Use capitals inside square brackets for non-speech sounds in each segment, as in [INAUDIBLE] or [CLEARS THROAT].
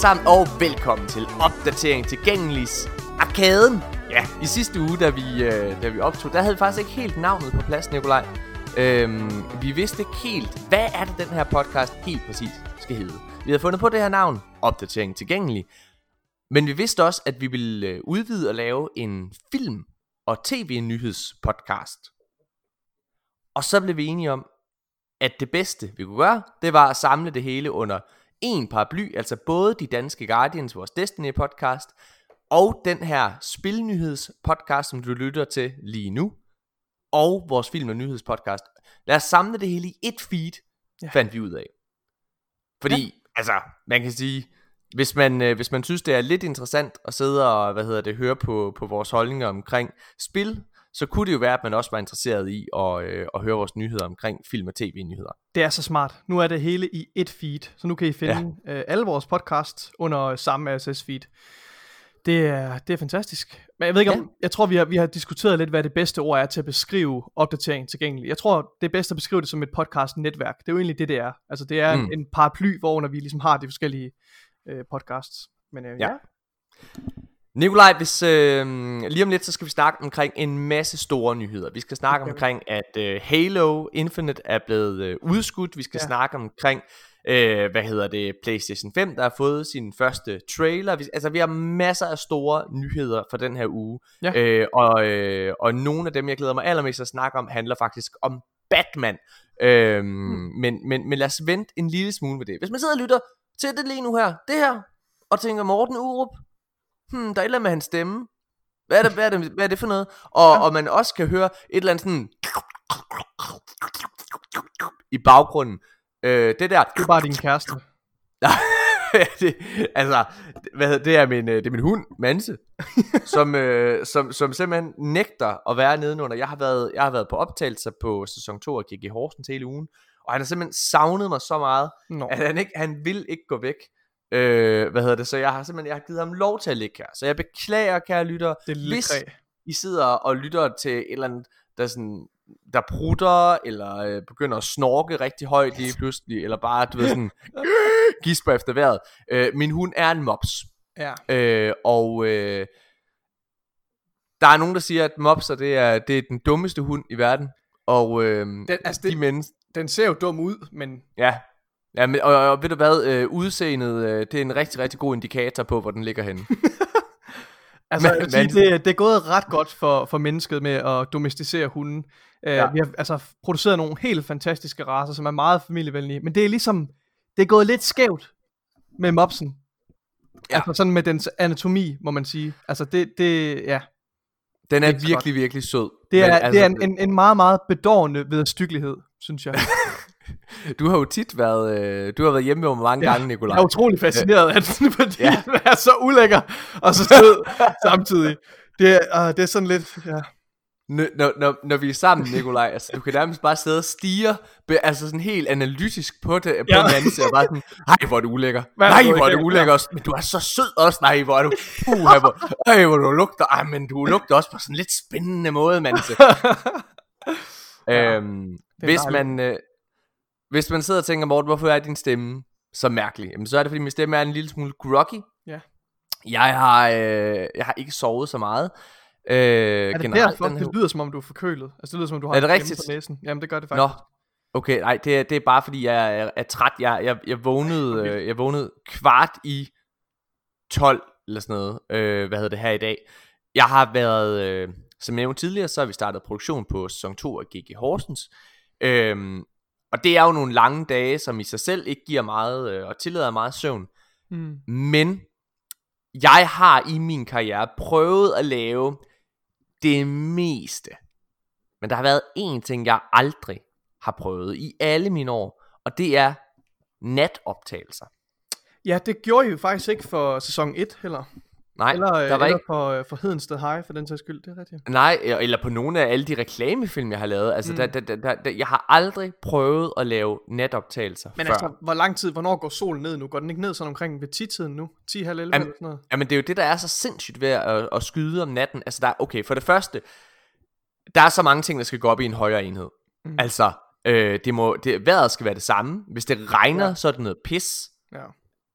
sammen, og velkommen til opdatering tilgængelis Arkaden. Ja, i sidste uge, da vi, øh, da vi optog, der havde vi faktisk ikke helt navnet på plads, Nikolaj. Øhm, vi vidste ikke helt, hvad er det, den her podcast helt præcis skal hedde. Vi havde fundet på det her navn, opdatering tilgængelig. Men vi vidste også, at vi ville øh, udvide og lave en film- og tv-nyhedspodcast. Og så blev vi enige om, at det bedste, vi kunne gøre, det var at samle det hele under en paraply, altså både de danske Guardians, vores Destiny podcast, og den her spilnyhedspodcast, som du lytter til lige nu, og vores film- og nyhedspodcast. Lad os samle det hele i et feed, ja. fandt vi ud af. Fordi, ja. altså, man kan sige, hvis man, øh, hvis man synes, det er lidt interessant at sidde og, hvad hedder det, høre på, på vores holdninger omkring spil, så kunne det jo være, at man også var interesseret i at, øh, at høre vores nyheder omkring film og tv-nyheder. Det er så smart. Nu er det hele i et feed, så nu kan I finde ja. øh, alle vores podcasts under samme RSS-feed. Det er, det er fantastisk. Men jeg ved ikke om, ja. jeg tror vi har, vi har diskuteret lidt, hvad det bedste ord er til at beskrive opdatering tilgængelig. Jeg tror, det er bedst at beskrive det som et podcast-netværk. Det er jo egentlig det, det er. Altså det er mm. en, en paraply, hvor vi ligesom har de forskellige øh, podcasts. Men øh, ja. ja. Nikolaj, hvis, øh, lige om lidt, så skal vi snakke omkring en masse store nyheder. Vi skal snakke okay. omkring, at øh, Halo Infinite er blevet øh, udskudt. Vi skal ja. snakke omkring, øh, hvad hedder det, PlayStation 5, der har fået sin første trailer. Vi, altså, vi har masser af store nyheder for den her uge. Ja. Øh, og, øh, og nogle af dem, jeg glæder mig allermest at snakke om, handler faktisk om Batman. Øh, hmm. men, men, men lad os vente en lille smule med det. Hvis man sidder og lytter til det lige nu her, det her, og tænker Morten Urup, hmm, der er et eller andet med hans stemme. Hvad er det, hvad er det, hvad er det for noget? Og, ja. og man også kan høre et eller andet sådan i baggrunden. Øh, det der. Det er bare din kæreste. [LAUGHS] det, altså, hvad hedder, det er min, øh, det er min hund, Manse, [LAUGHS] som, øh, som, som simpelthen nægter at være nedenunder. Jeg har været, jeg har været på optagelser på sæson 2 af GG Horsens hele ugen, og han har simpelthen savnet mig så meget, no. at han, ikke, han vil ikke gå væk. Øh, hvad hedder det? Så jeg har simpelthen jeg har givet ham lov til at ligge her. Så jeg beklager, kære lytter, det hvis I sidder og lytter til et eller andet, der sådan der prutter, eller øh, begynder at snorke rigtig højt lige pludselig, eller bare, du ved, sådan, [LAUGHS] gisper efter vejret. Øh, min hund er en mops. Ja. Øh, og øh, der er nogen, der siger, at mopser, det er, det er den dummeste hund i verden. Og øh, den, altså de det, mennesker... Den ser jo dum ud, men... Ja, Ja, men, og, og ved du hvad, øh, udseendet, øh, det er en rigtig, rigtig god indikator på, hvor den ligger henne. [LAUGHS] altså, men, men, sige, det, det er gået ret godt for, for mennesket med at domesticere hunden. Uh, ja. Vi har altså produceret nogle helt fantastiske raser, som er meget familievenlige, men det er ligesom, det er gået lidt skævt med mopsen. Ja. Altså sådan med dens anatomi, må man sige. Altså det, det ja. Den er virkelig, godt. virkelig sød. Det er, men, altså, det er en, en, en meget, meget bedårende vederstyggelighed, synes jeg. [LAUGHS] [LAUGHS] Du har jo tit været, øh, du har været hjemme med mig mange ja, gange, Nikolaj. Jeg er utrolig fascineret af den, [LAUGHS] fordi ja. den er så ulækker, og så sød [LAUGHS] samtidig. Det, uh, det er sådan lidt, ja. Når, når, når vi er sammen, Nikolaj, altså du kan nærmest bare sidde og stige, altså sådan helt analytisk på det, på ja. en anden og bare sådan, nej hvor er du ulækker, nej hvor er du ulækker også, men du er så sød også, nej hvor er du, puha, hvor, ej hvor du lugter, ej men du lugter også på sådan en lidt spændende måde, Manse. øhm, hvis man, øh, hvis man sidder og tænker, Morten, hvorfor er din stemme så mærkelig? Jamen, så er det, fordi min stemme er en lille smule groggy. Ja. Jeg har, øh, jeg har ikke sovet så meget. Øh, er det generelt, derfor? Det lyder som om du er forkølet. Altså det lyder som om du har er det rigtigt? på næsen. Jamen det gør det faktisk. Nå. Okay, nej, det er, det er bare fordi jeg er, er træt. Jeg, jeg, jeg, vågnede, øh, jeg vågnede kvart i 12 eller sådan noget. Øh, hvad hedder det her i dag? Jeg har været, øh, som jeg nævnte tidligere, så har vi startet produktion på sæson 2 af GG Horsens. Øh, og det er jo nogle lange dage, som i sig selv ikke giver meget, øh, og tillader meget søvn. Mm. Men jeg har i min karriere prøvet at lave det meste. Men der har været én ting, jeg aldrig har prøvet i alle mine år, og det er natoptagelser. Ja, det gjorde I jo faktisk ikke for sæson 1 heller. Nej, eller, der var eller ikke... for, øh, for Hedensted High, for den sags skyld, det er rigtigt. Nej, eller på nogle af alle de reklamefilm, jeg har lavet. Altså, mm. der, der, der, der, jeg har aldrig prøvet at lave natoptagelser Men før. altså, hvor lang tid, hvornår går solen ned nu? Går den ikke ned sådan omkring ved 10-tiden nu? 10 halv 11 jamen, eller sådan noget? Jamen, det er jo det, der er så sindssygt ved at, at skyde om natten. Altså, der er, okay, for det første, der er så mange ting, der skal gå op i en højere enhed. Mm. Altså, øh, det må, det, vejret skal være det samme. Hvis det regner, ja. så er det noget pis. Ja.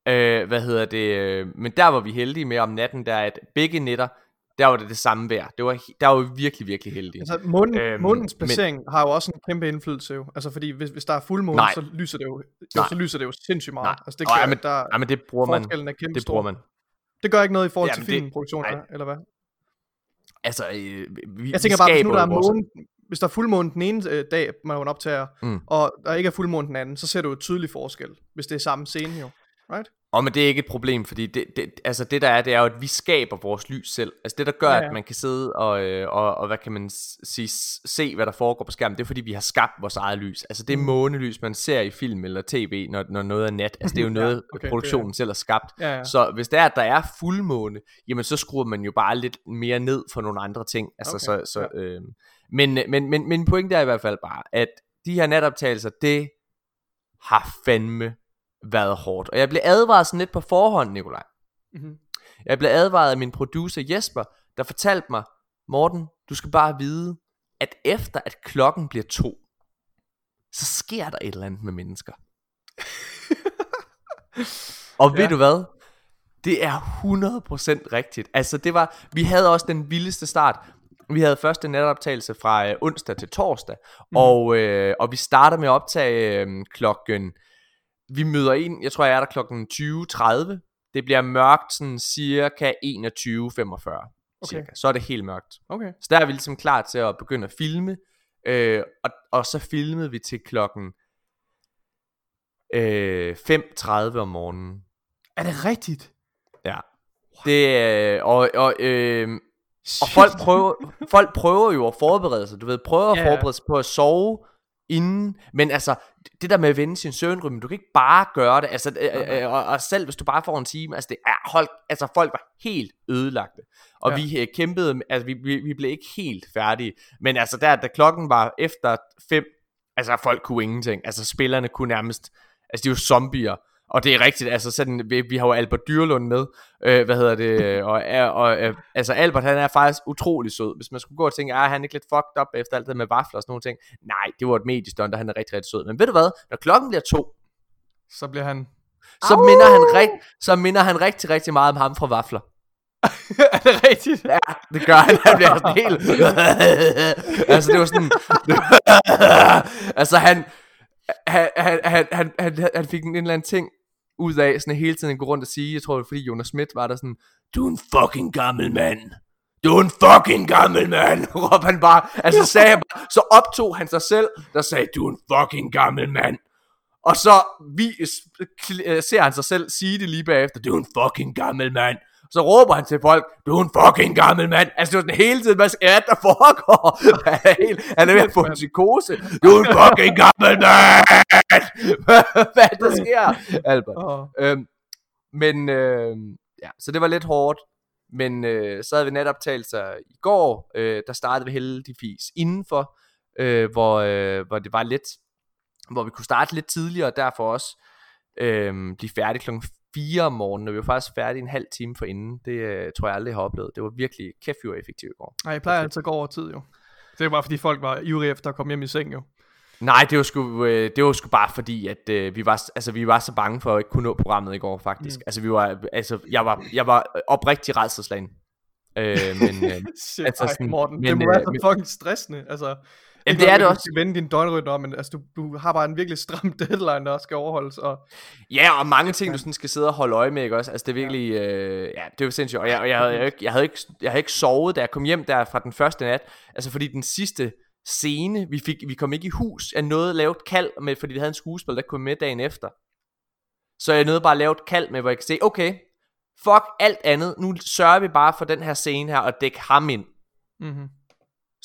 Øh, hvad hedder det? Øh, men der var vi heldige med om natten, der at begge nætter, der var det det samme vejr. Det var, der var vi virkelig, virkelig heldige. Altså, månen, øhm, månens placering men, har jo også en kæmpe indflydelse jo. Altså, fordi hvis, hvis der er fuldmåne, så lyser det jo, jo så lyser det jo sindssygt meget. Nej. Altså, det kan, nej, men, der, nej, men det bruger man. er kæmpe det bruger man. Det gør ikke noget i forhold Jamen, til filmproduktion, eller hvad? Altså, øh, vi, jeg tænker bare, hvis nu der er måne, hvis der er fuldmåne den ene øh, dag, man optager, mm. og der ikke er fuldmåne den anden, så ser du jo tydelig forskel, hvis det er samme scene jo. Right? Og men det er ikke et problem, fordi det, det, altså det der er, det er jo, at vi skaber vores lys selv. Altså det der gør, ja, ja. at man kan sidde og, øh, og, og hvad kan man sige, se, hvad der foregår på skærmen, det er fordi, vi har skabt vores eget lys. Altså det mm. månelys, man ser i film eller tv, når, når noget er nat. Altså det er jo [LAUGHS] noget, ja, okay, produktionen det, selv har skabt. Ja, ja. Så hvis det er, at der er fuldmåne, jamen så skruer man jo bare lidt mere ned for nogle andre ting. Altså okay, så, så, ja. øh, men, men, men, men pointen er i hvert fald bare, at de her natoptagelser, det har fandme været hårdt. Og jeg blev advaret sådan lidt på forhånd, Nikolaj. Mm-hmm. Jeg blev advaret af min producer Jesper, der fortalte mig, Morten, du skal bare vide, at efter at klokken bliver to, så sker der et eller andet med mennesker. [LAUGHS] og ved ja. du hvad? Det er 100% rigtigt. Altså det var, vi havde også den vildeste start. Vi havde første natoptagelse fra øh, onsdag til torsdag, mm. og, øh, og vi starter med at optage øh, klokken vi møder ind, jeg tror jeg er der klokken 20.30. Det bliver mørkt sådan cirka 21.45. Okay. Cirka. Så er det helt mørkt. Okay. Så der er vi ligesom klar til at begynde at filme. Øh, og, og så filmede vi til klokken øh, 5.30 om morgenen. Er det rigtigt? Ja. Det er, og, og, øh, og folk prøver, folk prøver jo at forberede sig, du ved, prøver at yeah. forberede sig på at sove inden, men altså, det der med at vende sin søvnrytme, du kan ikke bare gøre det, altså, øh, øh, og, og selv hvis du bare får en time, altså det er hold, altså folk var helt ødelagte, og ja. vi øh, kæmpede, altså vi, vi, vi blev ikke helt færdige, men altså der, da klokken var efter fem, altså folk kunne ingenting, altså spillerne kunne nærmest, altså de var zombier, og det er rigtigt, altså sådan, vi, vi har jo Albert Dyrlund med, øh, hvad hedder det, [LAUGHS] og, og, og øh, altså Albert han er faktisk utrolig sød, hvis man skulle gå og tænke, er han ikke lidt fucked up efter alt det med vafler og sådan nogle ting, nej, det var et mediestunt, og han er rigtig, rigtig sød, men ved du hvad, når klokken bliver to, så bliver han, så minder han, rigt, så minder han rigtig, rigtig meget om ham fra vafler. [LAUGHS] er det rigtigt? Ja, det gør han. Han bliver sådan helt... [LAUGHS] altså, det var sådan... altså, han, han, han, han, han, han, han fik en eller anden ting ud af sådan hele tiden gå rundt og sige, jeg tror det var fordi Jonas Schmidt var der sådan, du er en fucking gammel mand. Du er en fucking gammel mand, [LAUGHS] råbte han bare. Altså sagde han bare, så optog han sig selv, der sagde, du er en fucking gammel mand. Og så vi, øh, ser han sig selv sige det lige bagefter, du er en fucking gammel mand så råber han til folk, du er en fucking gammel mand. Altså det er sådan hele tiden, hvad er der foregår? [LAUGHS] Han er, ved at få en psykose. Du er en fucking gammel mand. [LAUGHS] hvad der sker, Albert? Oh. Øhm, men øh, ja, så det var lidt hårdt. Men øh, så havde vi netoptagelser i går, øh, der startede vi heldigvis indenfor, øh, hvor, øh, hvor det var lidt, hvor vi kunne starte lidt tidligere, og derfor også øh, blive færdige klokken 4 om morgenen, og vi var faktisk færdige en halv time for inden. Det uh, tror jeg aldrig, jeg har oplevet. Det var virkelig kæft, vi var effektivt i går. Nej, jeg plejer altid at gå over tid jo. Det var bare fordi folk var ivrige efter at komme hjem i seng jo. Nej, det var sgu, øh, det var sgu bare fordi, at øh, vi, var, altså, vi var så bange for at ikke kunne nå programmet i går, faktisk. Mm. Altså, vi var, altså, jeg var, jeg var oprigtig redselslagen. Øh, men, øh, [LAUGHS] Shit, altså, sådan, ej, Morten, men, det må være så øh, fucking stressende. Altså, Jamen, det er det også. Du vende din døgnrytme men altså, du, du har bare en virkelig stram [LAUGHS] deadline, der skal overholdes. Og... Ja, og mange ting, du sådan skal sidde og holde øje med, ikke også? Altså, det er virkelig, ja, øh, ja det er jo sindssygt. Og jeg, og jeg, havde, jeg, jeg, havde ikke, jeg havde ikke sovet, da jeg kom hjem der fra den første nat. Altså, fordi den sidste scene, vi, fik, vi kom ikke i hus, jeg nåede at lave et kald med, fordi vi havde en skuespil, der kom med dagen efter. Så jeg nåede bare at lave et kald med, hvor jeg kan se, okay, fuck alt andet, nu sørger vi bare for den her scene her, og dække ham ind. Mm-hmm.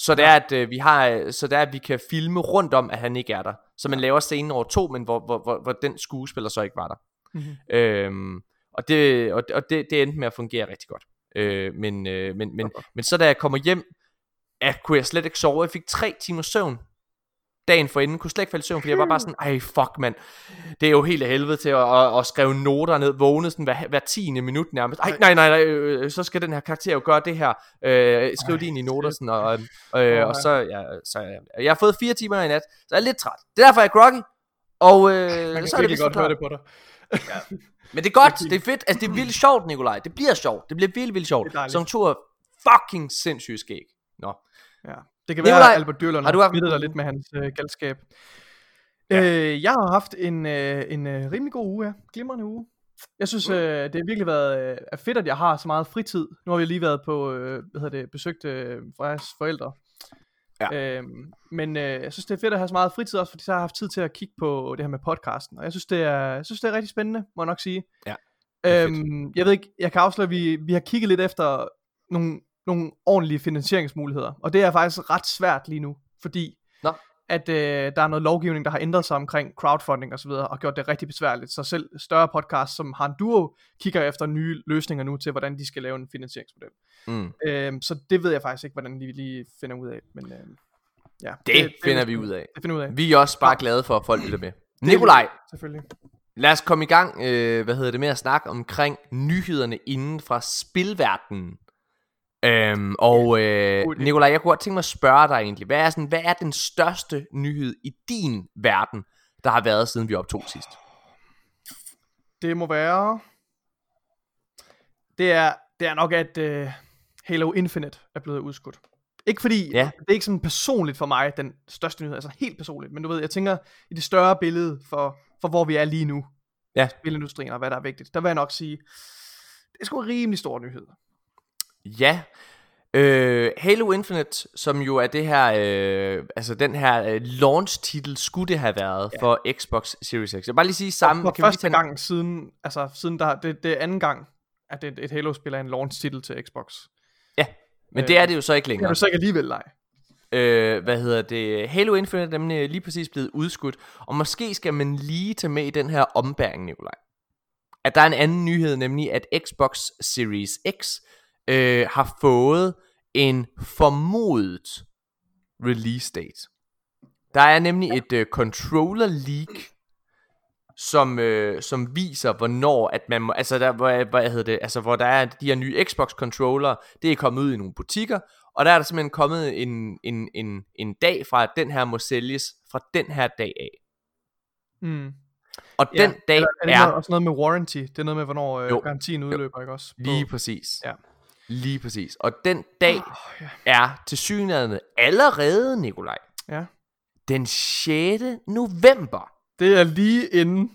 Så det er, at øh, vi har, så det er, at vi kan filme rundt om, at han ikke er der. Så man laver scenen over to, men hvor, hvor, hvor, hvor den skuespiller så ikke var der. Mm-hmm. Øhm, og det, og, og det, det endte med at fungere rigtig godt. Øh, men, øh, men, men, men så da jeg kommer hjem, at kunne jeg slet ikke sove. Jeg fik tre timer søvn dagen for inden, kunne slet ikke falde i søvn, fordi jeg var bare sådan, ej fuck mand, det er jo helt af helvede til at, at, at skrive noter ned, vågne sådan hver, hver tiende minut nærmest, ej nej nej nej, øh, så skal den her karakter jo gøre det her, øh, skriv det ind i noter sådan, og, øh, og så, ja, så ja, jeg har fået fire timer i nat, så jeg er lidt træt, det er derfor jeg er groggy, Og øh, Man kan så er det godt høre det på dig. Men det er godt, [LAUGHS] det er fedt, altså det er vildt sjovt, Nikolaj. Det bliver sjovt, det bliver vildt, vildt sjovt. Som to er fucking sindssygt skæg. Nå. Ja. Det kan Nikolaj, være, at Albert Dyrlund har du haft- dig lidt med hans øh, galskab. Ja. Øh, jeg har haft en, øh, en øh, rimelig god uge, ja. Glimrende uge. Jeg synes, Mm. øh, det har virkelig været øh, fedt, at jeg har så meget fritid. Nu har vi lige været på, øh, hvad hedder det, besøgt øh, Frejas forældre. Ja. Øhm, men øh, jeg synes, det er fedt at have så meget fritid også, fordi så har jeg haft tid til at kigge på det her med podcasten. Og jeg synes, det er, jeg synes, det er rigtig spændende, må jeg nok sige. Ja, fedt. Øhm, jeg ved ikke, jeg kan afsløre, at vi, vi har kigget lidt efter nogle, nogle ordentlige finansieringsmuligheder. Og det er faktisk ret svært lige nu, fordi Nå. at øh, der er noget lovgivning, der har ændret sig omkring crowdfunding osv., og gjort det rigtig besværligt. Så selv større podcasts som har en duo, kigger efter nye løsninger nu til, hvordan de skal lave en finansieringsmodel. Mm. Øhm, så det ved jeg faktisk ikke, hvordan vi lige finder ud af. Men øhm, ja, Det, det finder vi ud af. Det finder vi ud af, Vi er også bare glade for, at folk lytter med. Nikolaj, selvfølgelig. lad os komme i gang, øh, hvad hedder det, med at snakke omkring nyhederne inden fra spilverdenen. Øhm, og øh. Nikolaj, jeg kunne godt tænke mig at spørge dig egentlig, hvad er, sådan, hvad er den største nyhed i din verden, der har været siden vi optog sidst? Det må være... Det er, det er nok, at uh, Halo Infinite er blevet udskudt. Ikke fordi, Ja. det er ikke sådan personligt for mig, den største nyhed, altså helt personligt, men du ved, jeg tænker i det større billede for, for hvor vi er lige nu, Ja. spilindustrien og hvad der er vigtigt, der vil jeg nok sige, det er sgu en rimelig stor nyhed. Ja, øh, Halo Infinite, som jo er det her, øh, altså den her øh, launch-titel, skulle det have været ja. for Xbox Series X. Jeg vil bare lige sige sammen. for kan vi lige første tage en- gang siden, altså siden der, det, det er anden gang, at det, et Halo-spil er en launch-titel til Xbox. Ja, men det er det jo så ikke Det er længere. du så ikke alligevel, nej. Øh, hvad hedder det? Halo Infinite er lige præcis blevet udskudt. Og måske skal man lige tage med i den her ombæring, Nikolaj. At der er en anden nyhed, nemlig at Xbox Series X øh, har fået en formodet release date. Der er nemlig et øh, controller leak, som, øh, som viser, hvornår at man må, altså der, hvor, hvad hedder det, altså hvor der er de her nye Xbox controller, det er kommet ud i nogle butikker, og der er der simpelthen kommet en, en, en, en dag fra, at den her må sælges fra den her dag af. Mm. Og Ja, den dag er det er også noget med warranty? Det er noget med, hvornår øh, Jo. garantien udløber, ikke også? På- lige præcis. Ja. Lige præcis. Og den dag Åh, ja. er til synligheden allerede, Nikolaj, ja. den 6. november. Det er lige inden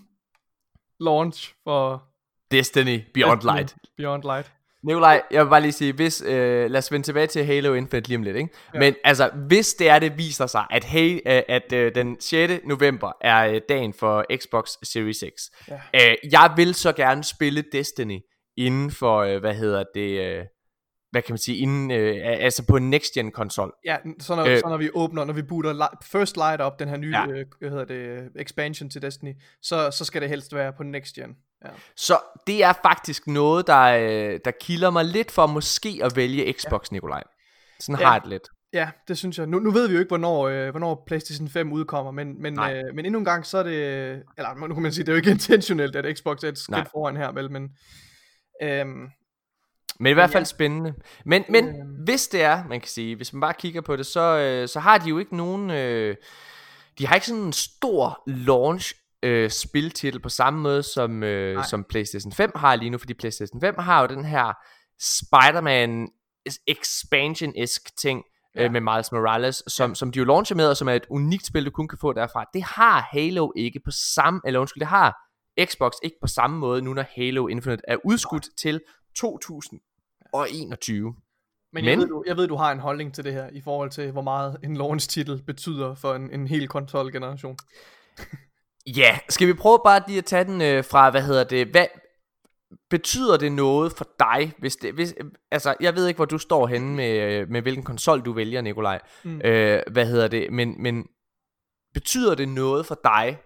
launch for Destiny Beyond Destiny Light. Beyond Light. Nikolaj, jeg vil bare lige sige, hvis, øh, lad os vende tilbage til Halo Infinite lige om lidt, ikke? Ja. Men altså, hvis det er, det viser sig, at, hey, øh, at øh, den 6. november er øh, dagen for Xbox Series X, Ja. øh, jeg vil så gerne spille Destiny inden for, øh, hvad hedder det, øh, hvad kan man sige, inden, øh, altså på en next gen konsol. Ja, så når, Øh. øh, så når vi åbner, når vi booter li- First Light op, den her nye, Ja. øh, hvad hedder det, expansion til Destiny, så, så skal det helst være på next gen. Ja. Så det er faktisk noget, der, øh, der kilder mig lidt for måske at vælge Xbox, ja. Nikolaj. Sådan Ja. har jeg det lidt. Ja, det synes jeg. Nu, nu ved vi jo ikke, hvornår, øh, hvornår PlayStation 5 udkommer, men, men, Nej. øh, men endnu en gang, så er det, eller nu kan man sige, det er jo ikke intentionelt, at Xbox er et skridt foran her, vel, men øhm, Men i hvert fald ja. spændende. Men, men Øhm. hvis det er, man kan sige, hvis man bare kigger på det, så, øh, så har de jo ikke nogen... Øh, de har ikke sådan en stor launch øh, spiltitel på samme måde som, øh, Nej. som PlayStation 5 har lige nu, fordi PlayStation 5 har jo den her Spider-Man expansion-esk ting ja. Ja. øh, med Miles Morales, som, som de jo launcher med, og som er et unikt spil, du kun kan få derfra. Det har Halo ikke på samme, eller undskyld, det har Xbox ikke på samme måde, nu når Halo Infinite er udskudt til 2021. Men, Men- Jeg, ved, du, jeg ved, du har en holdning til det her, i forhold til, hvor meget en launch-titel betyder for en, en hel konsolgeneration. [LAUGHS] Ja, skal vi prøve bare lige at tage den øh, fra, hvad hedder det, hvad betyder det noget for dig, hvis det, hvis, altså, jeg ved ikke, hvor du står henne med, øh, med hvilken konsol du vælger, Nikolaj, Mm. øh, hvad hedder det, men, men betyder det noget for dig,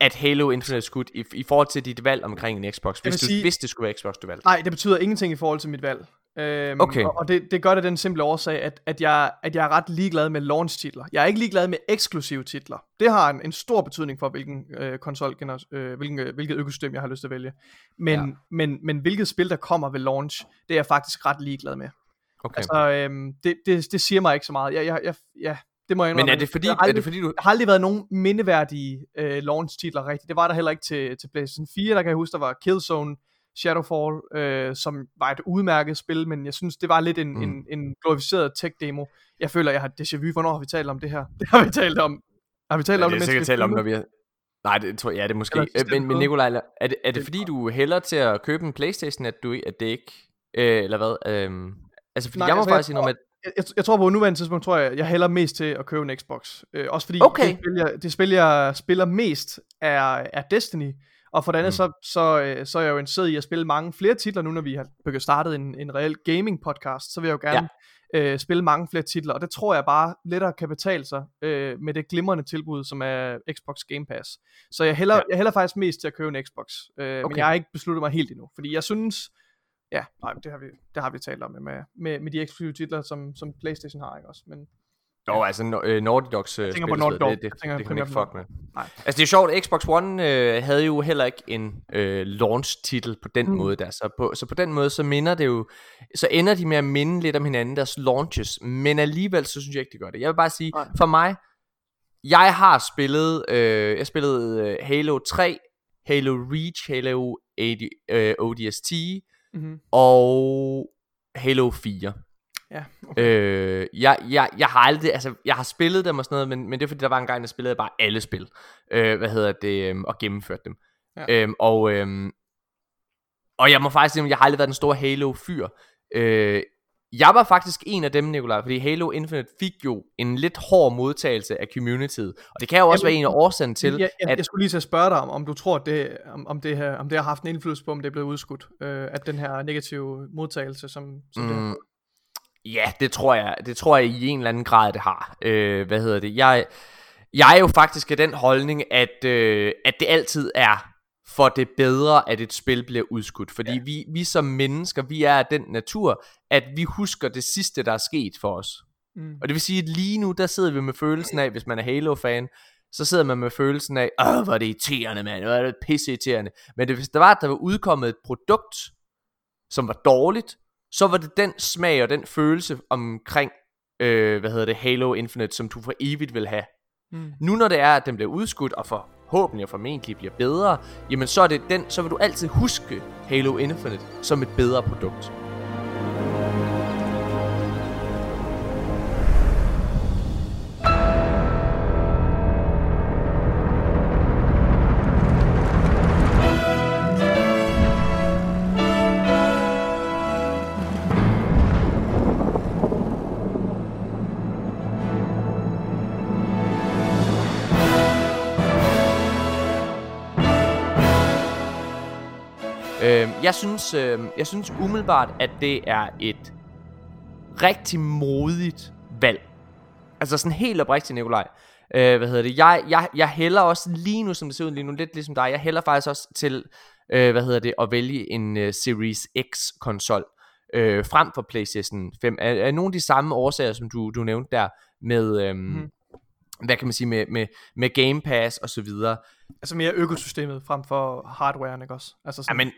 at Halo Infinite er skudt i, i forhold til dit valg omkring en Xbox, hvis, du, sige- hvis det skulle være Xbox, du valgte? Nej, det betyder ingenting i forhold til mit valg. Øhm, Okay. Og, og det, det gør det den simple årsag, at, at, jeg, at jeg er ret ligeglad med launch-titler. Jeg er ikke ligeglad med eksklusive titler. Det har en, en stor betydning for, hvilken øh, konsol, øh, hvilken, øh, hvilket økosystem jeg har lyst til at vælge. Men, Ja. men, men hvilket spil, der kommer ved launch, det er jeg faktisk ret ligeglad med. Okay. Altså, øhm, det, det, det siger mig ikke så meget. Jeg, jeg, jeg, ja, Det må jeg Men er det fordi, aldrig, er det fordi du... Der har aldrig været nogen mindeværdige øh, launch-titler rigtigt. Det var der heller ikke til, til PlayStation 4. Der kan jeg huske, der var Killzone, Shadowfall, øh, som var et udmærket spil, men jeg synes, det var lidt en, mm. en, en glorificeret tech-demo. Jeg føler, jeg har déjà vu. Hvornår har vi talt om det her? Det [LAUGHS] har vi talt om. Har vi talt ja, om det? Det er sikkert talt om, når vi har... Nej, det tror jeg, ja, det er måske. Øh, men, men Nikolaj, er det, er det fordi, du hælder til at købe en Playstation, at, du, at det ikke... Øh, eller hvad? Øh, altså, fordi Nej, jeg må altså, faktisk sige noget med... Jeg, jeg, tror på nuværende tidspunkt, tror jeg, jeg hælder mest til at købe en Xbox. Øh, også fordi okay. det, spil, jeg, det spil, jeg spiller mest, er, er Destiny. Og for det andet, mm. så, så, øh, så er jeg jo interesseret i at spille mange flere titler, nu når vi har begyndt startet en, en reel gaming podcast, så vil jeg jo gerne ja. øh, spille mange flere titler, og det tror jeg bare lettere kan betale sig øh, med det glimrende tilbud, som er Xbox Game Pass. Så jeg hælder, ja. jeg hælder faktisk mest til at købe en Xbox, øh, okay. men jeg har ikke besluttet mig helt endnu, fordi jeg synes, ja, nej, det har vi, det har vi talt om med, med, med de eksklusive titler, som, som Playstation har, ikke også, men... Jo, altså uh, Naughty Dogs uh, jeg tænker på Naughty Dog. det, det, det, det kan ikke fuck med. Nej. Altså det er sjovt, Xbox One uh, havde jo heller ikke en uh, launch-titel på den mm. måde der, så på, så på den måde så minder det jo, så ender de med at minde lidt om hinanden deres launches, men alligevel så synes jeg ikke, det gør det. Jeg vil bare sige, Nej. for mig, jeg har spillet, uh, jeg spillede uh, Halo 3, Halo Reach, Halo AD, uh, ODST, mm-hmm. og Halo 4. Ja, okay. øh, jeg, jeg, jeg har aldrig, altså jeg har spillet dem og sådan noget, men, men det er fordi der var en gang, jeg spillede bare alle spil, øh, hvad hedder det, øh, og gennemførte dem. Ja. Øh, og, øh, og jeg må faktisk sige, jeg har aldrig været den store Halo-fyr. Øh, jeg var faktisk en af dem, Nikolaj, fordi Halo Infinite fik jo en lidt hård modtagelse af communityet. Og det kan jo også Jamen, være en af årsagen til, jeg, jeg, at... Jeg skulle lige til at spørge dig om, om du tror, det, om, om, det, her, om det har haft en indflydelse på, om det er blevet udskudt, øh, at den her negative modtagelse, som, som mm, det har Ja, det tror jeg, det tror jeg i en eller anden grad, det har. Øh, hvad hedder det? Jeg, jeg er jo faktisk af den holdning, at, øh, at det altid er for det bedre, at et spil bliver udskudt. Fordi ja. vi, vi som mennesker, vi er af den natur, at vi husker det sidste, der er sket for os. Mm. Og det vil sige, at lige nu, der sidder vi med følelsen af, hvis man er Halo-fan, så sidder man med følelsen af, åh, hvor er det irriterende, mand, hvor er det pisse irriterende. Men det, hvis der var, at der var udkommet et produkt, som var dårligt, så var det den smag og den følelse omkring, øh, hvad hedder det, Halo Infinite, som du for evigt vil have. Mm. Nu når det er, at den bliver udskudt, og forhåbentlig og formentlig bliver bedre, jamen så er det den, så vil du altid huske Halo Infinite som et bedre produkt. Jeg synes, øh, jeg synes umiddelbart, at det er et rigtig modigt valg. Altså sådan helt oprigtigt, Nikolaj. Øh, hvad hedder det? Jeg, jeg, jeg hælder også lige nu, som det ser ud lige nu, lidt ligesom dig, jeg hælder faktisk også til, øh, hvad hedder det, at vælge en uh, Series X konsol øh, frem for PlayStation 5. Er, er nogle af de samme årsager, som du, du nævnte der, med, øhm, mm hvad kan man sige, med, med, med Game Pass og så videre. Altså mere økosystemet frem for hardwaren, ikke også? Altså sådan... Jamen,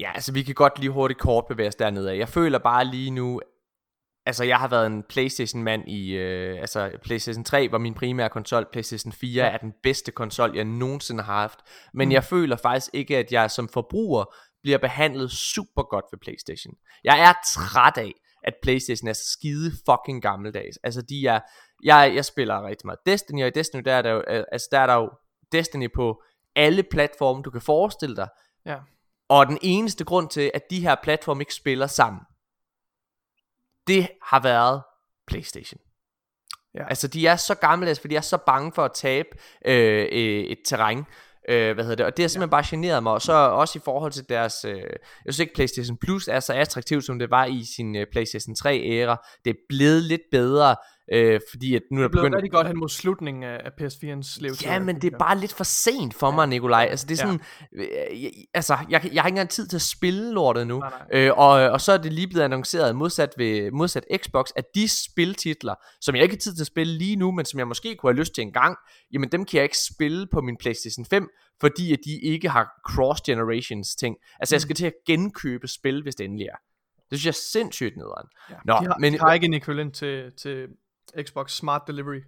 ja, altså vi kan godt lige hurtigt kort bevæge os dernede af. Jeg føler bare lige nu, altså jeg har været en Playstation mand i, øh, altså Playstation 3 var min primære konsol, Playstation 4 ja. er den bedste konsol, jeg nogensinde har haft. Men mm. jeg føler faktisk ikke, at jeg som forbruger bliver behandlet super godt ved Playstation. Jeg er træt af, at Playstation er skide fucking gammeldags. Altså de er, jeg, jeg spiller rigtig meget Destiny, og i Destiny der er der jo, altså der er der jo Destiny på alle platforme, du kan forestille dig. Ja. Og den eneste grund til, at de her platforme ikke spiller sammen, det har været PlayStation. Ja. Altså de er så gammeldags, fordi de er så bange for at tabe øh, et terræn. Øh, hvad hedder det? Og det har simpelthen ja. bare generet mig. Og så også i forhold til deres... Øh, jeg synes ikke, PlayStation Plus er så attraktivt, som det var i sin øh, PlayStation 3-æra. Det er blevet lidt bedre Øh, fordi at nu er der begyndt... rigtig godt hen mod slutningen af, af PS4'ens levetid. Ja, men det er bare lidt for sent for ja. mig, Nikolaj. Altså, det er sådan... Ja. Øh, altså, jeg, jeg har ikke engang tid til at spille lortet nu. Nej, nej. Øh, og, og så er det lige blevet annonceret, modsat, ved, modsat Xbox, at de spiltitler, som jeg ikke har tid til at spille lige nu, men som jeg måske kunne have lyst til en gang, jamen dem kan jeg ikke spille på min PlayStation 5, fordi at de ikke har cross-generations ting. Altså, mm. jeg skal til at genkøbe spil, hvis det endelig er. Det synes jeg er sindssygt nederen. Ja, Nå, de har, men, de har ikke en ekvivalent til, til Xbox Smart Delivery.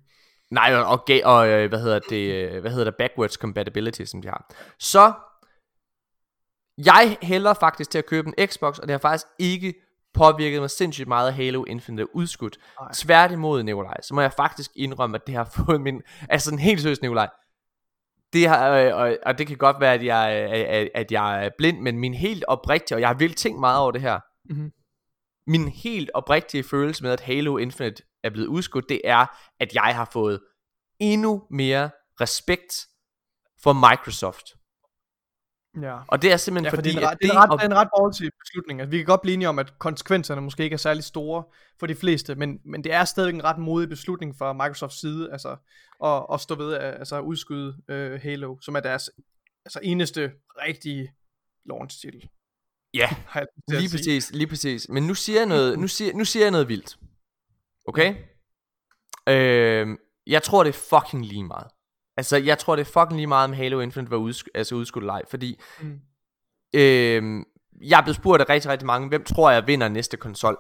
Nej, og, og, og øh, hvad hedder det, øh, hvad hedder det, backwards compatibility, som de har. Så, jeg hælder faktisk til at købe en Xbox, og det har faktisk ikke påvirket mig sindssygt meget af Halo Infinite udskudt. Nej. Tværtimod, Nikolaj, så må jeg faktisk indrømme, at det har [LAUGHS] fået min... Altså en helt seriøst, Nikolaj. Det har, øh, og, og det kan godt være, at jeg, at, at jeg er blind, men min helt oprigtige, og jeg har virkelig tænkt meget over det her. Mm-hmm. Min helt oprigtige følelse med, at Halo Infinite er blevet udskudt, det er, at jeg har fået endnu mere respekt for Microsoft. Ja. Og det er simpelthen ja, fordi, fordi det, er, det, er ret, det er en ret ballsy beslutning. Altså, vi kan godt blive enige om, at konsekvenserne måske ikke er særlig store for de fleste, men, men det er stadig en ret modig beslutning fra Microsofts side, altså at, at stå ved at altså, udskyde uh, Halo, som er deres altså, eneste rigtige launch-titel. Ja, lige præcis, lige præcis. Men nu siger jeg noget, nu siger, nu siger jeg noget vildt. Okay? Øh, jeg tror, det er fucking lige meget. Altså, jeg tror, det er fucking lige meget, om Halo Infinite var udsk- altså udskudt leg, fordi... Mm. Øh, jeg er blevet spurgt af rigtig, rigtig mange, hvem tror jeg vinder næste konsol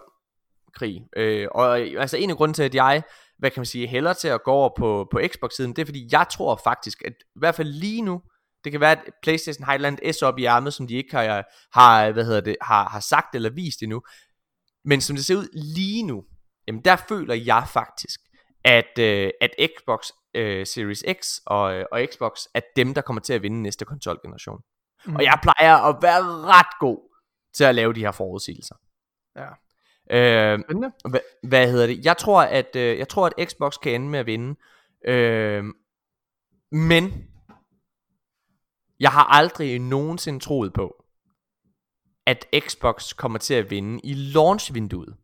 krig. Øh, og altså en af grunden til, at jeg, hvad kan man sige, hælder til at gå over på, på Xbox-siden, det er fordi, jeg tror faktisk, at i hvert fald lige nu, det kan være, at Playstation har et eller andet S op i ærmet, som de ikke har, har, hvad hedder det, har, har sagt eller vist endnu. Men som det ser ud lige nu, jamen der føler jeg faktisk, at, øh, at Xbox øh, Series X og, øh, og Xbox er dem, der kommer til at vinde næste konsolgeneration. Mm. Og jeg plejer at være ret god til at lave de her forudsigelser. Ja. Øh, hvad, hvad hedder det? Jeg tror, at øh, jeg tror, at Xbox kan ende med at vinde. Øh, men jeg har aldrig nogensinde troet på, at Xbox kommer til at vinde i launchvinduet.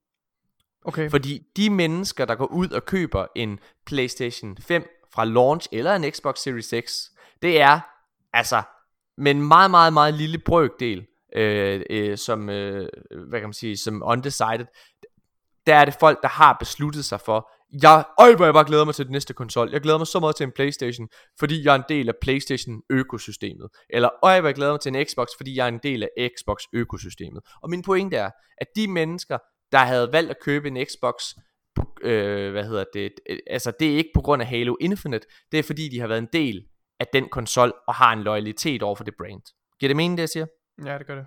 Okay. Fordi de mennesker, der går ud og køber en PlayStation 5 fra launch eller en Xbox Series X, det er altså med en meget, meget, meget lille brøkdel, øh, øh, som, øh, hvad kan man sige, som undecided, der er det folk, der har besluttet sig for, jeg, øj, hvor jeg bare glæder mig til den næste konsol. Jeg glæder mig så meget til en Playstation, fordi jeg er en del af Playstation økosystemet. Eller, øj, hvor jeg glæder mig til en Xbox, fordi jeg er en del af Xbox økosystemet. Og min pointe er, at de mennesker, der havde valgt at købe en Xbox, øh, hvad hedder det, øh, altså det er ikke på grund af Halo Infinite, det er fordi de har været en del af den konsol, og har en loyalitet over for det brand. Giver det mening det jeg siger? Ja det gør det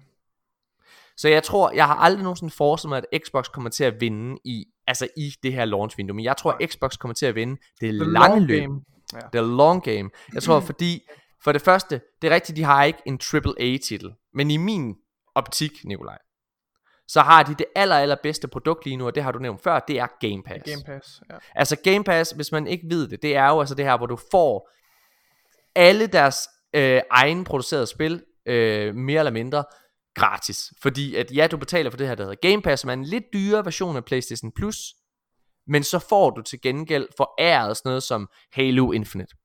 så jeg tror, jeg har aldrig nogensinde forestillet mig, at Xbox kommer til at vinde i, altså i det her launch vindue, men jeg tror, at Xbox kommer til at vinde det The lange løb. Ja. Det long game. Jeg tror, [CLEARS THROAT] fordi, for det første, det er rigtigt, de har ikke en AAA titel, men i min optik, Nikolaj, så har de det aller, aller bedste produkt lige nu, og det har du nævnt før, det er Game Pass. Game Pass, ja. Altså Game Pass, hvis man ikke ved det, det er jo altså det her, hvor du får alle deres øh, egen producerede spil, øh, mere eller mindre, gratis. Fordi at ja, du betaler for det her, der hedder Game Pass, som er en lidt dyrere version af PlayStation Plus, men så får du til gengæld foræret sådan noget som Halo Infinite.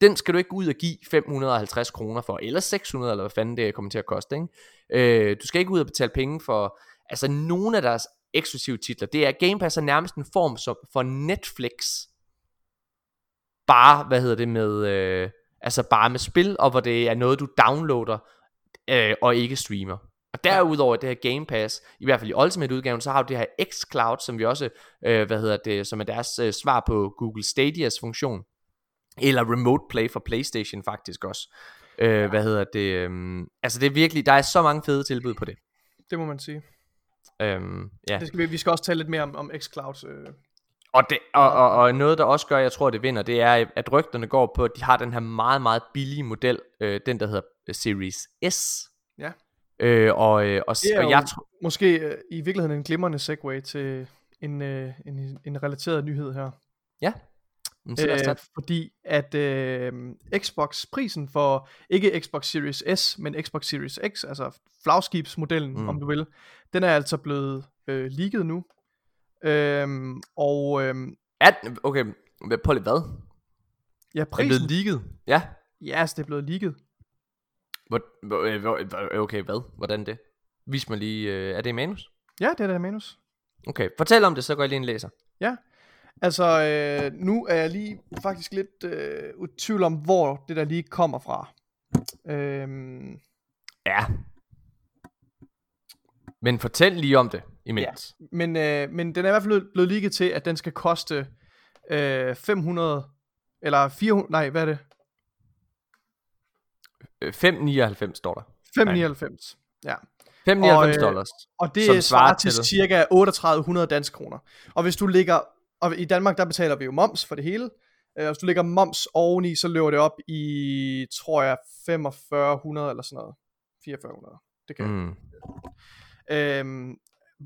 Den skal du ikke ud og give 550 kroner for, eller 600, eller hvad fanden det kommer til at koste. Ikke? Øh, du skal ikke ud og betale penge for altså nogle af deres eksklusive titler. Det er Game Pass er nærmest en form som for Netflix. Bare, hvad hedder det med, øh, altså bare med spil, og hvor det er noget, du downloader, øh, og ikke streamer. Og derudover det her Game Pass, i hvert fald i Ultimate udgaven, så har du det her xCloud, som vi også, øh, hvad hedder det, som er deres øh, svar på Google Stadias funktion. Eller Remote Play for Playstation faktisk også. Øh, hvad hedder det, øh, altså det er virkelig, der er så mange fede tilbud på det. Det må man sige. Øhm, ja. det skal vi, vi skal også tale lidt mere om, om xCloud. Øh. Og, det, og, og, og noget der også gør, jeg tror det vinder, det er at rygterne går på, at de har den her meget meget billige model, øh, den der hedder Series S. Øh, og, øh, og, det er og jeg tror måske øh, i virkeligheden en glimrende segue til en, øh, en, en relateret nyhed her. Ja. Øh, fordi at øh, Xbox prisen for ikke Xbox Series S, men Xbox Series X, altså flagskibsmodellen, mm. om du vil, den er altså blevet øh, leaget nu. Øhm, og øhm, er, okay, på lidt hvad? Ja, prisen. Er blevet leaget? Ja. Ja, altså det er blevet leaget. Hvor, øh, okay, hvad? Hvordan det? Vis mig lige, øh, er det i manus? Ja, det er det manus. Okay, fortæl om det, så går jeg lige ind og læser. Ja, altså øh, nu er jeg lige faktisk lidt øh, tvivl om, hvor det der lige kommer fra. Øhm, ja, men fortæl lige om det imens. Ja. Men, øh, men den er i hvert fald blevet ligget til, at den skal koste øh, 500, eller 400, nej, hvad er det? Øh, 5,99 står der. 599, ja. 5,99 Og, øh, dollars. Og det svarer svarer til til- cirka 3800 danske kroner. Og hvis du ligger, og i Danmark der betaler vi jo moms for det hele. Øh, hvis du lægger moms oveni, så løber det op i, tror jeg, 4500 eller sådan noget. 4400. Det kan Mm. Øhm,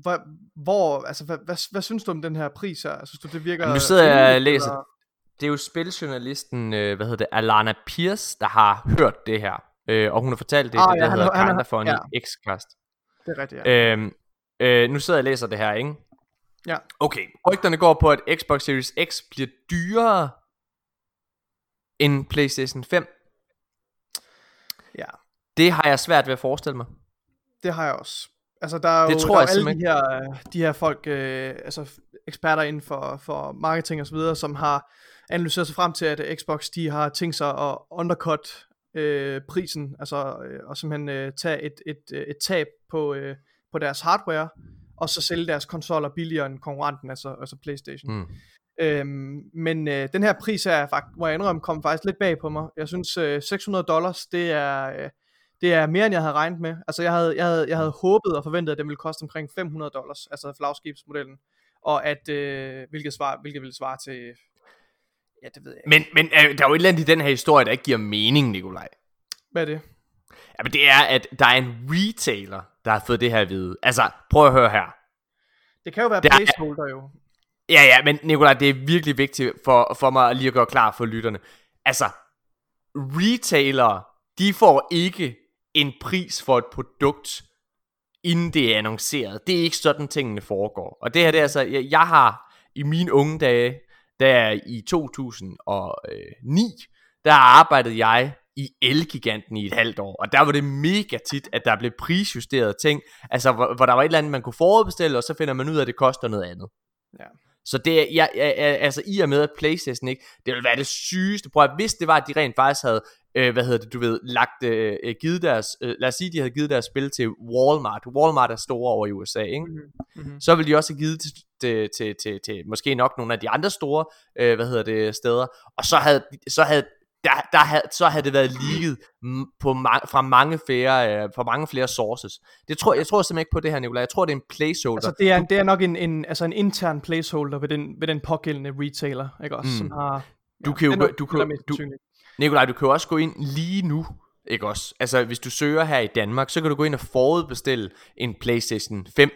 hvor, hvor, altså, hvad, hvad, hvad synes du om den her pris her? Synes du, det virker... Jamen, nu sidder jeg og læser. Det er jo spiljournalisten, øh, hvad hedder det, Alana Pierce, der har hørt det her. Øh, og hun har fortalt det, Ah, det ja, der han hedder han Kinda Funny ja. X-cast. Det er rigtigt, ja. Øhm, øh, nu sidder jeg og læser det her, ikke? Ja. Okay, rygterne går på, at Xbox Series X bliver dyrere end PlayStation 5. Ja, Det har jeg svært ved at forestille mig. det har jeg også. Altså, der er Det jo, tror der jeg er alle de her, øh, de her folk, øh, altså eksperter inden for, for marketing og så videre, som har analyseret sig frem til, at Xbox, de har tænkt sig at undercut øh, prisen, altså øh, og simpelthen øh, tage et, et, øh, et tab på, øh, på deres hardware, og så sælge deres konsoller billigere end konkurrenten, altså, altså Playstation. Mm. Øhm, men øh, den her pris er faktisk, må jeg indrømme, kom faktisk lidt bag på mig. Jeg synes øh, 600 dollars, det er, øh, det er mere end jeg havde regnet med. Altså jeg havde, jeg havde, jeg havde håbet og forventet, at den ville koste omkring 500 dollars, altså flagskibsmodellen. Og at, øh, hvilket, svar, hvilket ville svare til, ja det ved jeg ikke. Men, men øh, der er jo et eller andet i den her historie, der ikke giver mening, Nikolaj. Hvad er det? Jamen det er, at der er en retailer, der har fået det her at vide. Altså, prøv at høre her. Det kan jo være Det er- placeholder jo. Ja, ja, men Nikolaj, det er virkelig vigtigt for, for mig lige at gøre klar for lytterne. Altså, retailer, de får ikke en pris for et produkt, inden det er annonceret. Det er ikke sådan, tingene foregår. Og det her, det er altså, jeg, jeg har i mine unge dage, der i 2009, der arbejdede jeg i Elgiganten i et halvt år, og der var det mega tit, at der blev prisjusteret ting, altså hvor, hvor der var et eller andet, man kunne forudbestille, og så finder man ud af, at det koster noget andet. Ja. Så det er, jeg, jeg, jeg, altså i og med at Playstation ikke, det ville være det sygeste, prøv at hvis det var, at de rent faktisk havde, øh, hvad hedder det, du ved, lagt, øh, øh, givet deres, øh, lad os sige, de havde givet deres spil til Walmart, Walmart er store over i USA, ikke? Mm-hmm. så ville de også have givet til, til, til, til, til måske nok nogle af de andre store, øh, hvad hedder det, steder, og så havde, så havde der, der havde, så havde det været leaget m- på ma- fra mange flere, øh, fra mange flere sources. Det tror, jeg tror simpelthen ikke på det her, Nicolaj. Jeg tror, det er en placeholder. Altså det er, det er nok en, en, altså en intern placeholder ved den, ved den pågældende retailer, ikke også? Mm. Som har, Du kan jo du kan- du-. Nikolaj, du kan jo også gå ind lige nu, ikke også? Altså, hvis du søger her i Danmark, så kan du gå ind og forudbestille en PlayStation 5,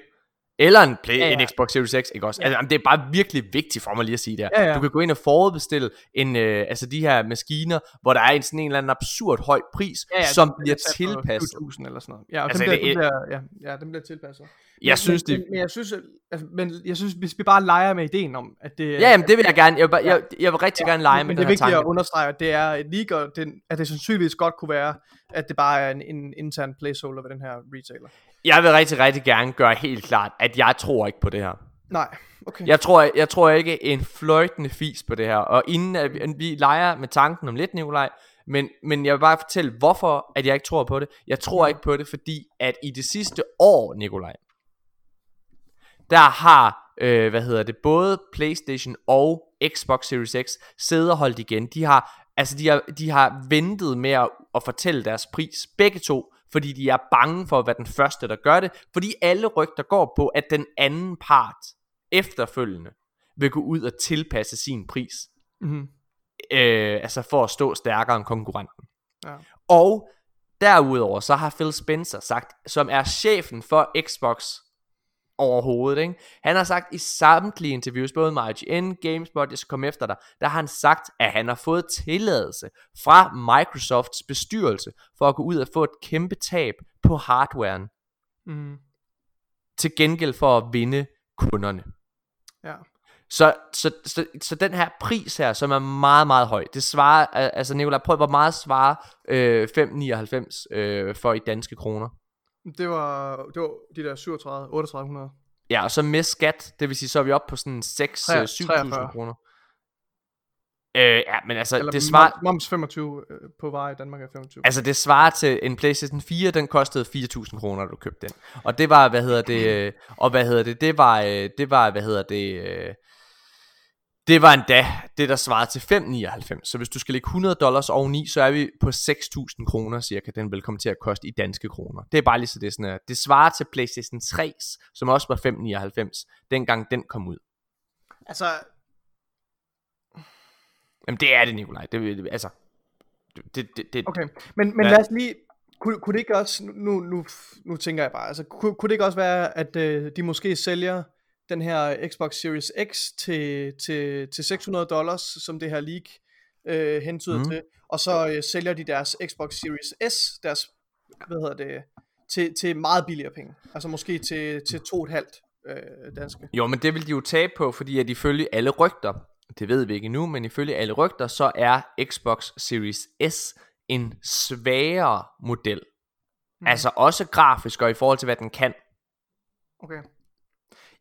eller en, play, Ja, ja, en Xbox Series X, ikke også? Ja. Altså, det er bare virkelig vigtigt for mig lige at sige det. Ja, ja. Du kan gå ind og forudbestille en, øh, altså de her maskiner, hvor der er en sådan en eller anden absurd høj pris, Ja, ja, som den bliver tilpasset. 20.000 eller sådan noget. Ja, og Altså, dem, det bliver, er- dem bliver, ja, ja, dem bliver tilpasset. Jeg synes, men, det... men, men jeg synes, altså, men jeg synes, hvis vi bare leger med ideen om, at det Ja, jamen, det vil jeg gerne. Jeg vil, bare, jeg, jeg vil rigtig Ja, gerne lege men med det er den her vigtigt tanke. at understrege, at det er league, og det, at det sandsynligvis godt kunne være, at det bare er en, en intern placeholder ved den her retailer. Jeg vil rigtig, rigtig gerne gøre helt klart, at jeg tror ikke på det her. Nej, okay. Jeg tror, jeg tror ikke en fløjtende fis på det her. Og inden at vi, at vi leger med tanken om lidt, Nikolaj, men, men jeg vil bare fortælle, hvorfor at jeg ikke tror på det. Jeg tror ikke på det, fordi at i det sidste år, Nikolaj, der har, øh, hvad hedder det, både PlayStation og Xbox Series X siddet og holdt igen. De har, altså de har, de har ventet med at, at fortælle deres pris, begge to, fordi de er bange for at være den første, der gør det, fordi alle rygter går på, at den anden part efterfølgende vil gå ud og tilpasse sin pris, Mm-hmm. øh, altså for at stå stærkere end konkurrenten. Ja. Og derudover så har Phil Spencer sagt, som er chefen for Xbox overhovedet, ikke? han har sagt i samtlige interviews, både med IGN, GameSpot, jeg skal komme efter dig, der har han sagt, at han har fået tilladelse fra Microsofts bestyrelse for at gå ud og få et kæmpe tab på hardwaren, Mm-hmm. til gengæld for at vinde kunderne. Ja. Så, så, så, så den her pris her, som er meget, meget høj, det svarer, al- altså Nicolaj, prøv, hvor meget svarer øh, 5,99 øh, for i danske kroner? Det var, det var de der 37, 3800. Ja, og så med skat, det vil sige, så er vi oppe på sådan 6-7.000 43. kroner. Øh, ja, men altså, Eller det svarer, moms, moms 25 øh, på vej i Danmark er 25. altså det svarer til en PlayStation 4, den kostede 4.000 kroner, da du købte den. Og det var, hvad hedder det, øh, og hvad hedder det, det var, øh, det var, hvad hedder det, øh, Det var endda det, der svarede til 5,99. Så hvis du skal lægge 100 dollars oveni, så er vi på 6.000 kroner cirka, den vil komme til at koste i danske kroner. Det er bare lige så det er sådan, at det svarer til PlayStation 3, som også var 5,99, dengang den kom ud. Altså, Jamen det er det, Nikolaj. Det, det, altså, det, det, det, okay. Men, men Ja. lad os lige, kunne, kunne det ikke også, nu, nu, nu tænker jeg bare, altså, kunne, kunne det ikke også være, at øh, de måske sælger den her Xbox Series X til, til, til 600 dollars, som det her leak øh, hentyder mm. til, og så øh, sælger de deres Xbox Series S, deres, hvad hedder det, til, til meget billigere penge. Altså måske til, til to og et halvt øh, danske. Jo, men det vil de jo tabe på, fordi at ifølge alle rygter, det ved vi ikke endnu, men ifølge alle rygter, så er Xbox Series S en svagere model. Mm. Altså også grafisk og i forhold til, hvad den kan. Okay.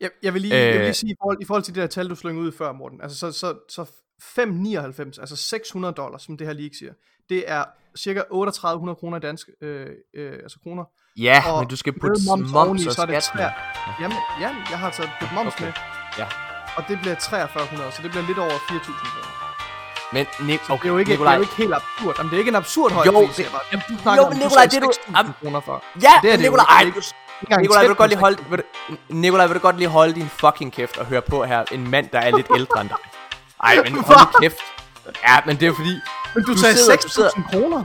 Jeg, jeg, vil lige, øh, jeg vil Øh. lige sige, i forhold, i forhold til det der tal, du slyngede ud før, Morten, altså så, så, så 5,99, altså 600 dollars, som det her leak siger, det er cirka 3800 kroner dansk, øh, øh, altså kroner. Ja, Og men du skal putte moms moms og så er det skat med. tre- Jamen, ja, jeg har taget putt moms Okay. med, Ja. og det bliver 4300, så det bliver lidt over 4000 kroner. Men Så okay, det er jo ikke, Nikolaj, det er jo ikke helt absurd. Jamen, det er ikke en absurd høj Jo, pris, det-. Jamen, du Jo, snakker om, men du Nikolaj, det du- 6.000 kroner for. Ja, det er det jo Nikolaj, ej, Det Nikolaj, vil du godt lige holde, 6.000. vil du, Nikolaj, vil du godt lige holde din fucking kæft og høre på her, en mand, der er lidt ældre end dig. Ej, men hold kæft. Ja, men det er fordi, Men du, du sagde sidder- du 6.000 kroner.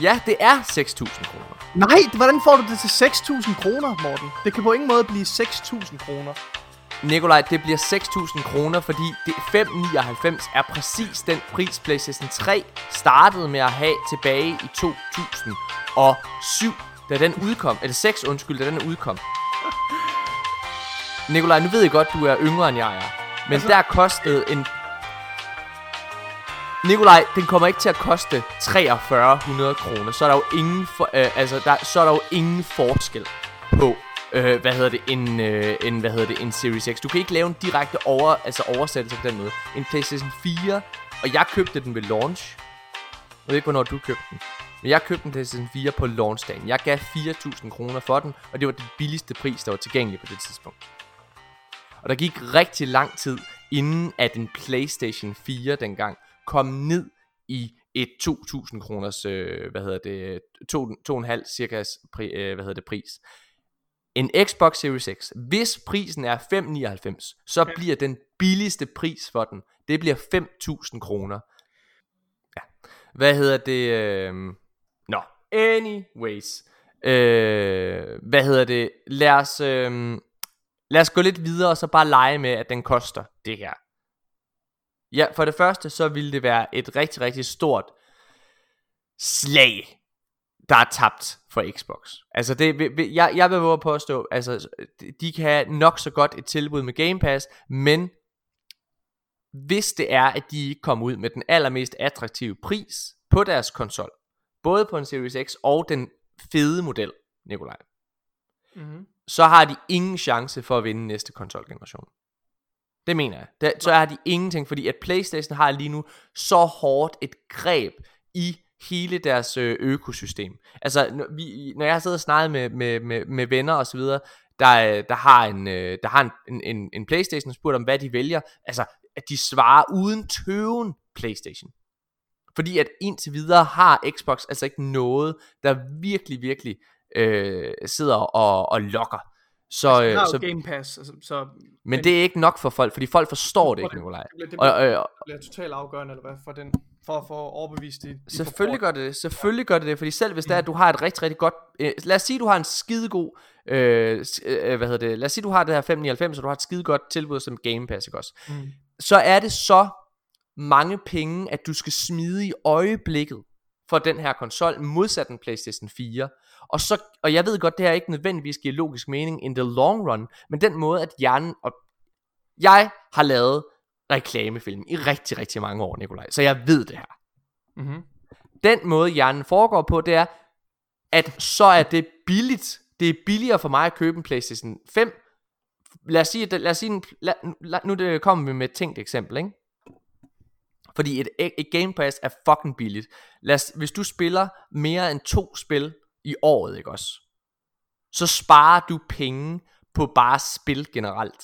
ja, det er 6.000 kroner. Nej, hvordan får du det til 6.000 kroner, Morten? Det kan på ingen måde blive 6.000 kroner. Nikolaj, det bliver 6.000 kroner, fordi det 599 er præcis den pris PlayStation 3 startede med at have tilbage i 2007, da den udkom. Eller 6, undskyld, da den udkom. Nikolaj, nu ved jeg godt, du er yngre end jeg er. Men altså... der kostede en... Nikolaj, den kommer ikke til at koste 4300 kroner. Så er der jo ingen, for, øh, altså, der, så er der jo ingen forskel på øh, hvad hedder det, en, øh, en, hvad hedder det, en Series X. Du kan ikke lave en direkte over, altså oversættelse på den måde. En PlayStation 4, og jeg købte den ved launch. Jeg ved ikke, hvornår du købte den. Men jeg købte en PlayStation 4 på launchdagen. Jeg gav 4.000 kroner for den, og det var den billigste pris, der var tilgængelig på det tidspunkt. Og der gik rigtig lang tid, inden at en PlayStation 4 dengang kom ned i et 2.000 kroners, øh, hvad hedder det, 2,5 cirka øh, hvad hedder det, pris. En Xbox Series X, hvis prisen er 5,99, så Ja. bliver den billigste pris for den, det bliver 5.000 kroner. Ja. Hvad hedder det? Øh... Nå, anyways. Øh... Hvad hedder det? Lad os, øh... lad os gå lidt videre og så bare lege med, at den koster det her. Ja, for det første, så ville det være et rigtig, rigtig stort slag, der er tabt for Xbox. Altså, det, jeg, jeg vil våge at påstå, altså, de kan have nok så godt et tilbud med Game Pass, men hvis det er, at de ikke kommer ud med den allermest attraktive pris på deres konsol, både på en Series X og den fede model, Nikolaj, Mm-hmm. så har de ingen chance for at vinde næste konsolgeneration. Det mener jeg. Det, så har de ingenting, fordi at PlayStation har lige nu så hårdt et greb i hele deres øh, økosystem. Altså, når, vi, når jeg har siddet og snakket med, med, med, med venner og så videre, der, øh, der har, en, øh, der har en, en, en Playstation spurgt om, hvad de vælger. Altså, at de svarer uden tøven Playstation. Fordi at indtil videre har Xbox altså ikke noget, der virkelig, virkelig øh, sidder og, og lokker. Så, Altså, øh, har så, Game Pass, altså, så men det er ikke nok for folk, fordi folk forstår det ikke, Nikolaj. det bliver, det Og, øh, det bliver totalt afgørende, eller hvad, for, den, for at få overbevist de, de Selvfølgelig gør det det. Selvfølgelig gør det det, fordi selv hvis det er, at du har et rigtig, rigtig godt... Øh, lad os sige, du har en skidegod... Øh, øh, hvad hedder det? Lad os sige, du har det her 599, og du har et skide godt tilbud som Game Pass, ikke også? Mm. Så er det så mange penge, at du skal smide i øjeblikket for den her konsol, modsat en PlayStation 4. Og, så, og jeg ved godt, det her ikke nødvendigvis giver logisk mening in the long run, men den måde, at hjernen... Og jeg har lavet reklamefilm i rigtig, rigtig mange år, Nikolaj, så jeg ved det her. Mm-hmm. Den måde hjernen foregår på, det er, at så er det billigt. Det er billigere for mig at købe en PlayStation 5. Lad os sige, lad os sige lad, nu det kommer vi med et tænkt eksempel, ikke? Fordi et, et Game Pass er fucking billigt. Lad os, hvis du spiller mere end to spil i året, ikke også? Så sparer du penge på bare spil generelt.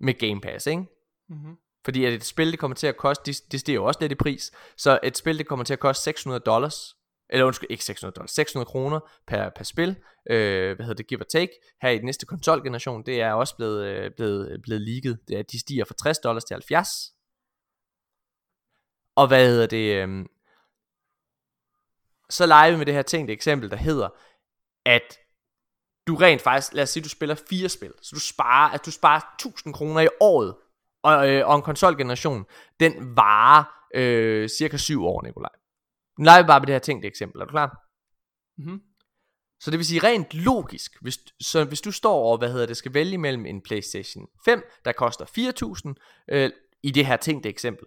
Med Game Pass, ikke? Mm-hmm. Fordi at et spil, det kommer til at koste, det, det stiger jo også lidt i pris, så et spil, det kommer til at koste 600 dollars, eller undskyld, ikke 600 dollars, 600 kroner per, per spil, øh, hvad hedder det, give or take, her i den næste konsolgeneration, det er også blevet, øh, blevet, blevet leaget, det er, de stiger fra 60 dollars til 70, og hvad hedder det, øh, så leger vi med det her tænkte eksempel, der hedder, at du rent faktisk, lad os sige, du spiller fire spil, så du sparer, at du sparer 1000 kroner i året, og, øh, og en konsolgeneration, den varer øh, cirka 7 år, Nikolaj. Nu leger vi bare med det her tænkte eksempel, er du klar? Mm-hmm. Så det vil sige rent logisk, hvis, så hvis du står og, hvad hedder det, skal vælge mellem en PlayStation 5, der koster 4.000, øh, i det her tænkte eksempel,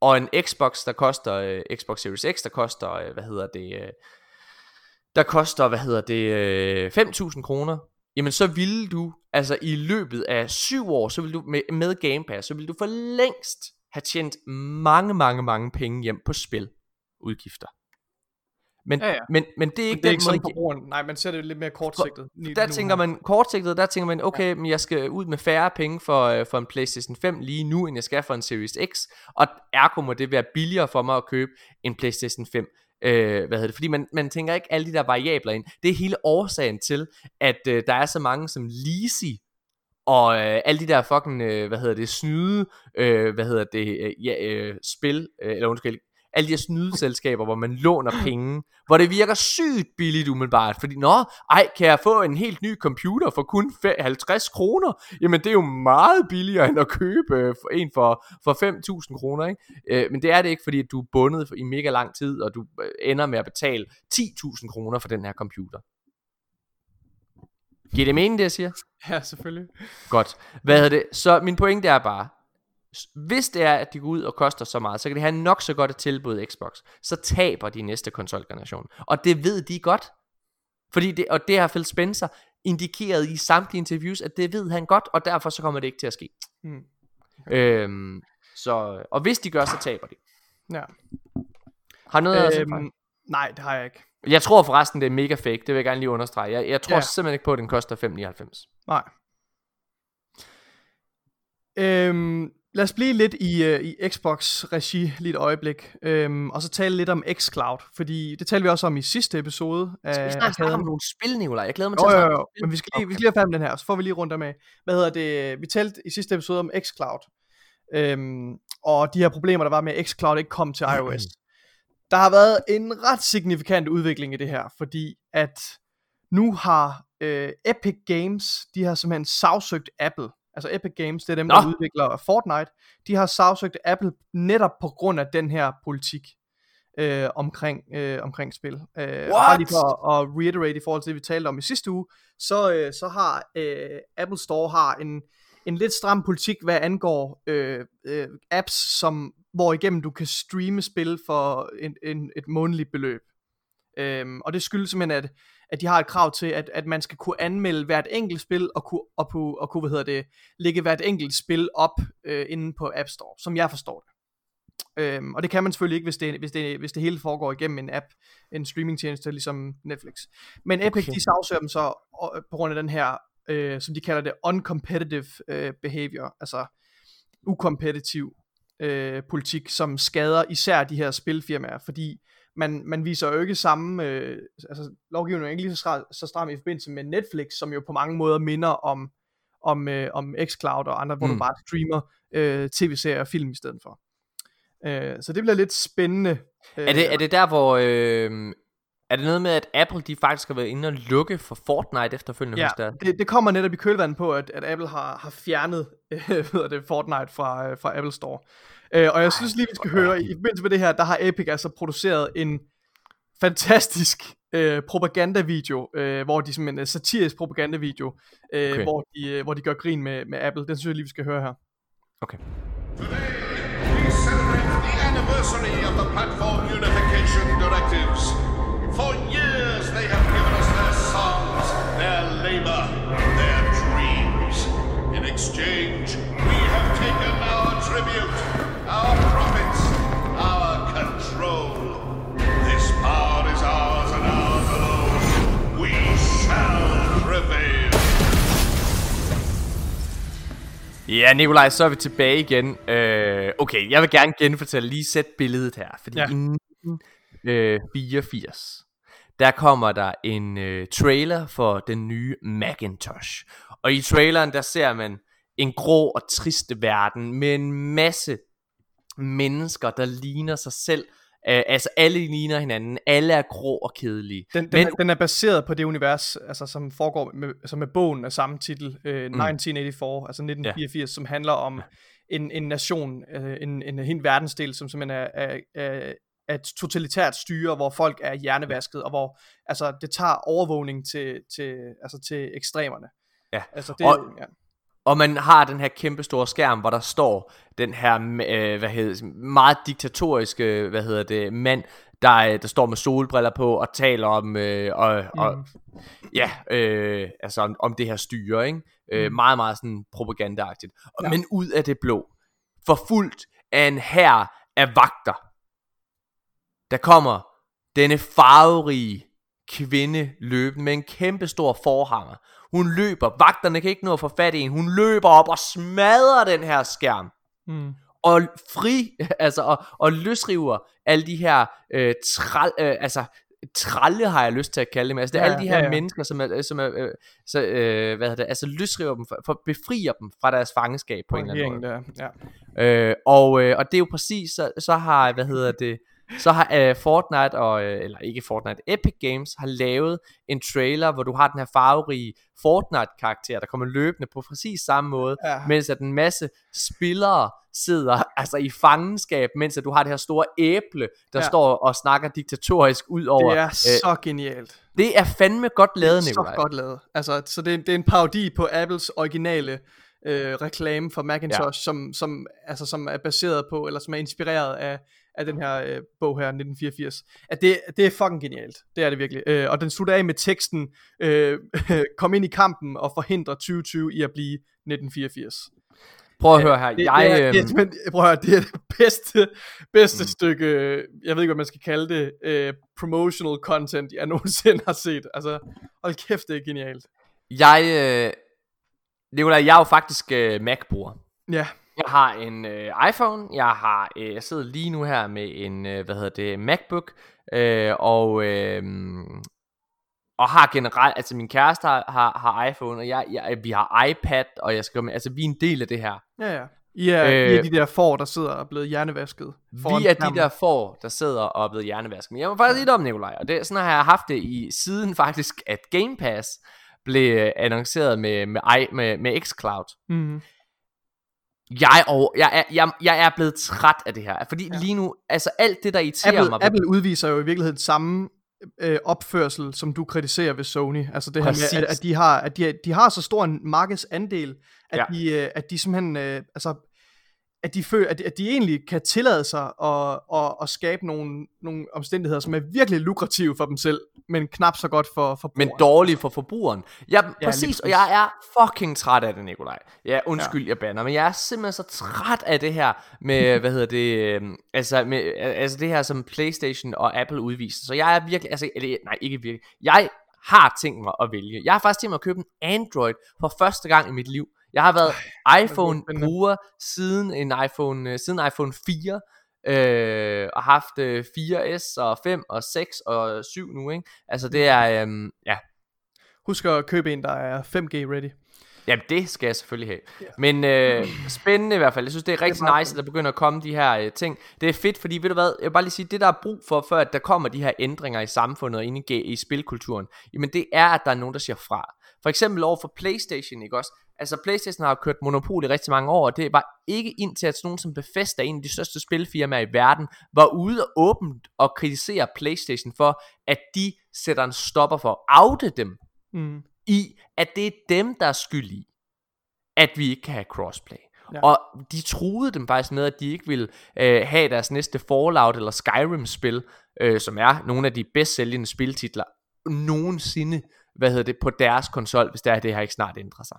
og en Xbox, der koster, øh, Xbox Series X, der koster, øh, hvad hedder det, øh, der koster, hvad hedder det, øh, 5.000 kroner, jamen så ville du, altså i løbet af 7 år, så vil du med, med Game Pass, så vil du for længst have tjent mange, mange, mange penge hjem på spil udgifter. Men, Ja, ja. men, men det er ikke Det er den ikke måde, forbrugeren. Nej, man ser det lidt mere kortsigtet. lige der nu tænker man kortsigtet, der tænker man, okay, men jeg skal ud med færre penge for, øh, for en PlayStation 5 lige nu, end jeg skal for en Series X, og ergo må det være billigere for mig at købe en PlayStation 5. Øh, hvad hedder det? Fordi man, man tænker ikke alle de der variabler ind. Det er hele årsagen til, at øh, der er så mange som Leasy, og øh, alle de der fucking, øh, hvad hedder det, snyde, øh, hvad hedder det, øh, ja, øh, spil, øh, eller undskyld, alle de her snydeselskaber, hvor man låner penge, hvor det virker sygt billigt umiddelbart, fordi, nå, ej, kan jeg få en helt ny computer for kun fe- 50 kroner? Jamen, det er jo meget billigere, end at købe øh, en for, for 5.000 kroner, ikke? Øh, men det er det ikke, fordi du er bundet i mega lang tid, og du øh, ender med at betale 10.000 kroner for den her computer. Giver det mening, det jeg siger? Ja, selvfølgelig. Godt. Hvad hedder det? Så min pointe er bare, hvis det er, at de går ud og koster så meget, så kan de have nok så godt et tilbud Xbox, så taber de næste konsolgeneration. Og det ved de godt. Fordi det, og det har Phil Spencer indikeret i samtlige interviews, at det ved han godt, og derfor så kommer det ikke til at ske. Mm. Øhm, så, og hvis de gør, så taber de. Ja. Har noget at Øhm, nej, det har jeg ikke. Jeg tror forresten, det er mega fake. Det vil jeg gerne lige understrege. Jeg, jeg tror Ja. simpelthen ikke på, at den koster 5,99. Nej. Øhm, lad os blive lidt i, uh, i Xbox-regi lige et øjeblik, øhm, og så tale lidt om xCloud, fordi det talte vi også om i sidste episode af Vi snakker Arkaden. om nogle spil, Nikolaj. Jeg glæder mig til Jo, at snakke jo, men vi skal, lige, vi skal lige have fat med den her, så får vi lige rundt med. Hvad hedder det? Vi talte i sidste episode om xCloud, øhm, og de her problemer, der var med, at xCloud ikke kom til iOS. [CLEARS THROAT] Der har været en ret signifikant udvikling i det her, fordi at nu har øh, Epic Games, de har simpelthen sagsøgt Apple. Altså Epic Games, det er dem, Nå. der udvikler Fortnite. De har sagsøgt Apple netop på grund af den her politik øh, omkring, øh, omkring spil. Øh, og bare lige for at, at reiterate i forhold til det, vi talte om i sidste uge, så, øh, så har øh, Apple Store har en, en lidt stram politik, hvad angår øh, øh, apps, som, hvor igennem du kan streame spil for en, en, et månedligt beløb. Øhm, og det skyldes simpelthen, at, at de har et krav til, at, at man skal kunne anmelde hvert enkelt spil, og kunne, og kunne, og kunne hvad hedder det, lægge hvert enkelt spil op øh, inde på App Store, som jeg forstår det. Øhm, og det kan man selvfølgelig ikke, hvis det, hvis, det, hvis det hele foregår igennem en app, en streamingtjeneste, ligesom Netflix. Men Epic, Okay. de sagsøger dem så øh, på grund af den her, øh, som de kalder det, uncompetitive øh, behavior, altså ukompetitiv øh, politik, som skader især de her spilfirmaer, fordi man, man viser jo ikke samme, øh, altså lovgivningen er ikke lige så, stram, så stram i forbindelse med Netflix, som jo på mange måder minder om, om, øh, om xCloud og andre, hvor Mm. du bare streamer øh, tv-serier og film i stedet for. Øh, så det bliver lidt spændende. Øh, Er det, er det der, hvor... Øh, er det noget med, at Apple de faktisk har været inde og lukke for Fortnite efterfølgende? Ja, der? det, det kommer netop i kølvandet på, at, at Apple har, har fjernet [LAUGHS] øh, det, Fortnite fra, øh, fra Apple Store. Øh, og jeg synes lige, vi skal høre, i forbindelse med det her, der har Epic altså produceret en fantastisk øh, propagandavideo, øh, hvor de som en satirisk propagandavideo, øh, Okay. hvor, de, øh, hvor de gør grin med, med Apple. Den synes jeg lige, vi skal høre her. Okay. We celebrate the anniversary of the Platform Unification Directives. For years they have given us their songs, their labor, their dreams. In exchange, we have taken our tribute, our profits, our control. This power is ours and ours alone. We shall prevail. Ja, Nikolaj, så er vi tilbage igen. Øh, okay, jeg vil gerne genfortælle, lige sæt billedet her. Fordi Ja. ja. i 1984, der kommer der en øh, trailer for den nye Macintosh. Og i traileren, der ser man en grå og triste verden med en masse mennesker, der ligner sig selv. Øh, altså alle ligner hinanden, alle er grå og kedelige. Den, den, Men- er, den er baseret på det univers, altså, som foregår med, altså med bogen af samme titel, øh, 1984, altså 1984, ja. som handler om en, en nation, øh, en, en helt verdensdel, som simpelthen er, er, er, er et totalitært styre, hvor folk er hjernevasket, og hvor altså, det tager overvågning til, til, altså, til ekstremerne. Ja. Altså, det, Og- ja. Og man har den her kæmpe store skærm, hvor der står den her øh, hvad hedder, meget diktatoriske hvad hedder det, mand, der, øh, der står med solbriller på og taler om, øh, og, og, ja, øh, altså om, om det her styre, ikke? Øh, meget, meget sådan propagandaagtigt. Ja. Men ud af det blå, forfulgt af en hær af vagter, der kommer denne farverige kvinde løbende med en kæmpe stor forhammer. Hun løber, vagterne kan ikke nå at få fat i hende, hun løber op og smadrer den her skærm. Mm. Og fri, [LAUGHS] altså, og, og løsriver alle de her, øh, træl, øh, altså, tralle har jeg lyst til at kalde dem. Altså, det er Ja, alle de her ja, ja. mennesker, som er, som er øh, så, øh, hvad hedder det, altså løsriver dem, for, for befrier dem fra deres fangeskab på en eller anden måde. Der, ja. Øh, og, øh, og det er jo præcis, så, så har, hvad hedder det, så har øh, Fortnite, og, øh, eller ikke Fortnite, Epic Games har lavet en trailer, hvor du har den her farverige Fortnite-karakter, der kommer løbende på præcis samme måde, Ja. mens at en masse spillere sidder [LAUGHS] altså i fangenskab, mens at du har det her store æble, der Ja. står og snakker diktatorisk ud over. Det er øh, så genialt. det er fandme godt lavet, så Nikolaj. godt lavet. Altså, så det er, det er en parodi på Apples originale øh, reklame for Macintosh, ja. som, som, altså, som er baseret på, eller som er inspireret af, af den her øh, bog her, 1984. At det, det er fucking genialt. Det er det virkelig. Øh, og den slutter af med teksten, øh, [LAUGHS] kom ind i kampen og forhindre 2020 i at blive 1984. Prøv at høre her. Det, jeg, det, er, øhm, det, er, simpelthen- prøv at høre, det er det bedste, bedste Mm. stykke, øh, jeg ved ikke, hvad man skal kalde det, øh, promotional content, jeg [LAUGHS] nogensinde har set. Altså, hold kæft, det er genialt. jeg, øh, Nikolaj, jeg er jo faktisk øh, Mac-bruger. Ja, Jeg har en øh, iPhone, jeg har, øh, jeg sidder lige nu her med en, øh, hvad hedder det, MacBook, øh, og, øh, og har generelt, altså min kæreste har, har, har iPhone, og jeg, jeg, vi har iPad, og jeg skal, altså vi er en del af det her. ja, ja. I er, øh, I er Øh, de der får, der sidder og er blevet hjernevasket. Vi er de der får, der sidder og er blevet hjernevasket. Men jeg må faktisk sige det om, Nikolaj, og det, sådan har jeg haft det i siden [LAUGHS] faktisk, at Game Pass blev øh, annonceret med, med, med, med xCloud. Mm. Jeg, og, jeg, er, jeg, jeg er blevet træt af det her, fordi Ja. lige nu, altså alt det, der irriterer Apple, mig... Apple udviser jo i virkeligheden samme øh, opførsel, som du kritiserer ved Sony. Altså det her med, at, at, de har, at, de, de har så stor en markedsandel, at, Ja. de, øh, at de simpelthen, øh, altså, at de, føler, at, de, at de egentlig kan tillade sig at, at, at skabe nogle, nogle omstændigheder, som er virkelig lukrative for dem selv, men knap så godt for, for men brugeren. dårlig for forbrugeren. Lige ja, præcis, præcis. og jeg er fucking træt af det, Nikolaj. Ja, undskyld, ja. jeg banner, men jeg er simpelthen så træt af det her med, [LAUGHS] hvad hedder det, øhm, altså, med, altså det her, som Playstation og Apple udviser. Så jeg er virkelig, altså, eller, nej, ikke virkelig. Jeg har tænkt mig at vælge. Jeg har faktisk tænkt mig at købe en Android for første gang i mit liv. Jeg har været iPhone-bruger siden en iPhone, øh, siden iPhone 4, øh, og haft øh, 4S og 5 og 6 og 7 nu, ikke? Altså det er, øhm, ja, Husk at købe en, der er 5G ready. Jamen det skal jeg selvfølgelig have. Yeah. Men øh, [CLEARS THROAT] spændende i hvert fald. Jeg synes det er rigtig meget nice at der begynder at komme de her øh, ting. Det er fedt fordi ved du hvad Jeg vil bare lige sige Det der er brug for Før at der kommer de her ændringer i samfundet Og inde i, i spilkulturen Jamen det er at der er nogen der siger fra. For eksempel over for Playstation ikke også Altså Playstation har kørt monopol i rigtig mange år Og det var ikke indtil at sådan nogen som Bethesda En af de største spilfirmaer i verden Var ude og åbent og kritisere Playstation for At de sætter en stopper for at oute dem Mm. i, at det er dem, der er skyld i, at vi ikke kan have crossplay. Ja. Og de truede dem faktisk med, at de ikke ville øh, have deres næste Fallout eller Skyrim-spil, øh, som er nogle af de bedst sælgende spiltitler nogensinde, hvad hedder det, på deres konsol, hvis det er, det her ikke snart ændrer sig.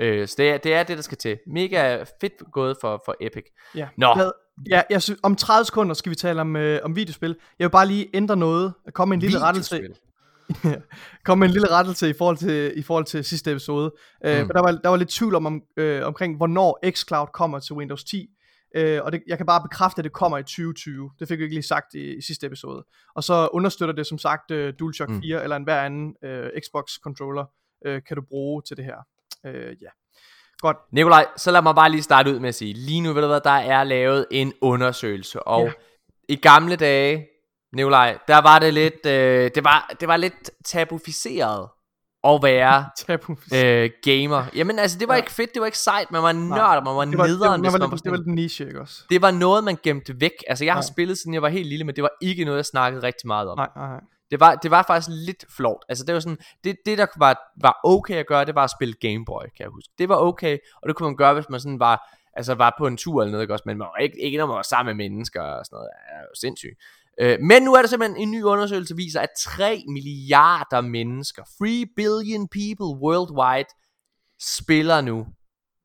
Øh, så det er, det er det, der skal til. Mega fedt gået for, for Epic. Ja. Nå. Jeg, ja, jeg synes, om 30 sekunder skal vi tale om, øh, om videospil. Jeg vil bare lige ændre noget. Der kommer en lille rettelse. Videospil. [LAUGHS] kom med en lille rettelse i forhold til, i forhold til sidste episode. Øh, Mm. for der, var, der var lidt tvivl om, om øh, omkring, hvornår xCloud kommer til Windows 10. Øh, og det, jeg kan bare bekræfte, at det kommer i 2020. Det fik vi ikke lige sagt i, i sidste episode. Og så understøtter det som sagt øh, DualShock Mm. 4 eller en hver anden øh, Xbox controller, øh, kan du bruge til det her. Øh, ja. Godt. Nikolaj, så lad mig bare lige starte ud med at sige, lige nu ved du hvad, der er lavet en undersøgelse, og Ja. i gamle dage, Nikolaj, der var det lidt, øh, det, var, det var lidt tabuficeret at være [LAUGHS] øh, gamer. Jamen altså, det var Ja. ikke fedt, det var ikke sejt, man var nørd, man var det var, det, nederen, det, hvis var, det var lidt niche, ikke også? det var noget, man gemte væk. Altså, jeg har Ja. spillet, siden jeg var helt lille, men det var ikke noget, jeg snakkede rigtig meget om. Nej, nej, nej. Det var, det var faktisk lidt flot. Altså det var sådan, det, det der var, var okay at gøre, det var at spille Game Boy, kan jeg huske. Det var okay, og det kunne man gøre, hvis man sådan var, altså var på en tur eller noget, ikke også? Men man var ikke, ikke når man var sammen med mennesker og sådan noget. Det er jo sindssygt. Øh, men nu er der simpelthen en ny undersøgelse, der viser, at 3 milliarder mennesker, 3 billion people worldwide, spiller nu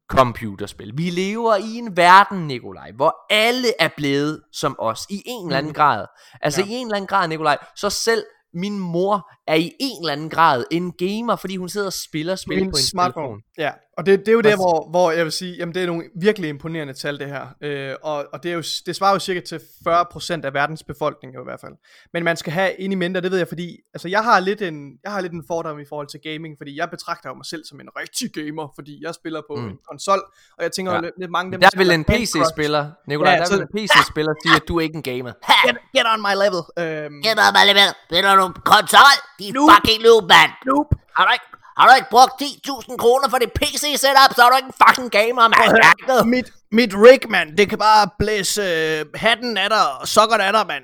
computerspil. Vi lever i en verden, Nikolaj, hvor alle er blevet som os, i en eller anden Mhm. grad. Altså ja. i en eller anden grad, Nikolaj, så selv min mor er i en eller anden grad en gamer, fordi hun sidder og spiller spil på en smartphone. telefon. Ja, og det, det er jo der, hvor, hvor jeg vil sige, jamen det er nogle virkelig imponerende tal, det her. Øh, og og det, er jo, det svarer jo cirka til 40% af verdens befolkning jo i hvert fald. Men man skal have ind i mente, og det ved jeg, fordi altså, jeg, har lidt en, jeg har lidt en fordom i forhold til gaming, fordi jeg betragter jo mig selv som en rigtig gamer, fordi jeg spiller på mm. En konsol, og jeg tænker ja. Lidt, mange af dem, Der vil en. PC-spiller, Nikolaj, Ja, der så- vil en PC-spiller [LAUGHS] sige, at du er ikke en gamer. Get, get on my level. Øhm, Get up, Oliver. Spiller du konsol? De fucking noob, mand. Noob. Har du ikke, har du ikke brugt 10.000 kroner for det PC-setup, så er du ikke en fucking gamer, mand. Noget- mit, mit rig, mand, det kan bare blæse øh, hatten af dig og sokkerne af dig, mand.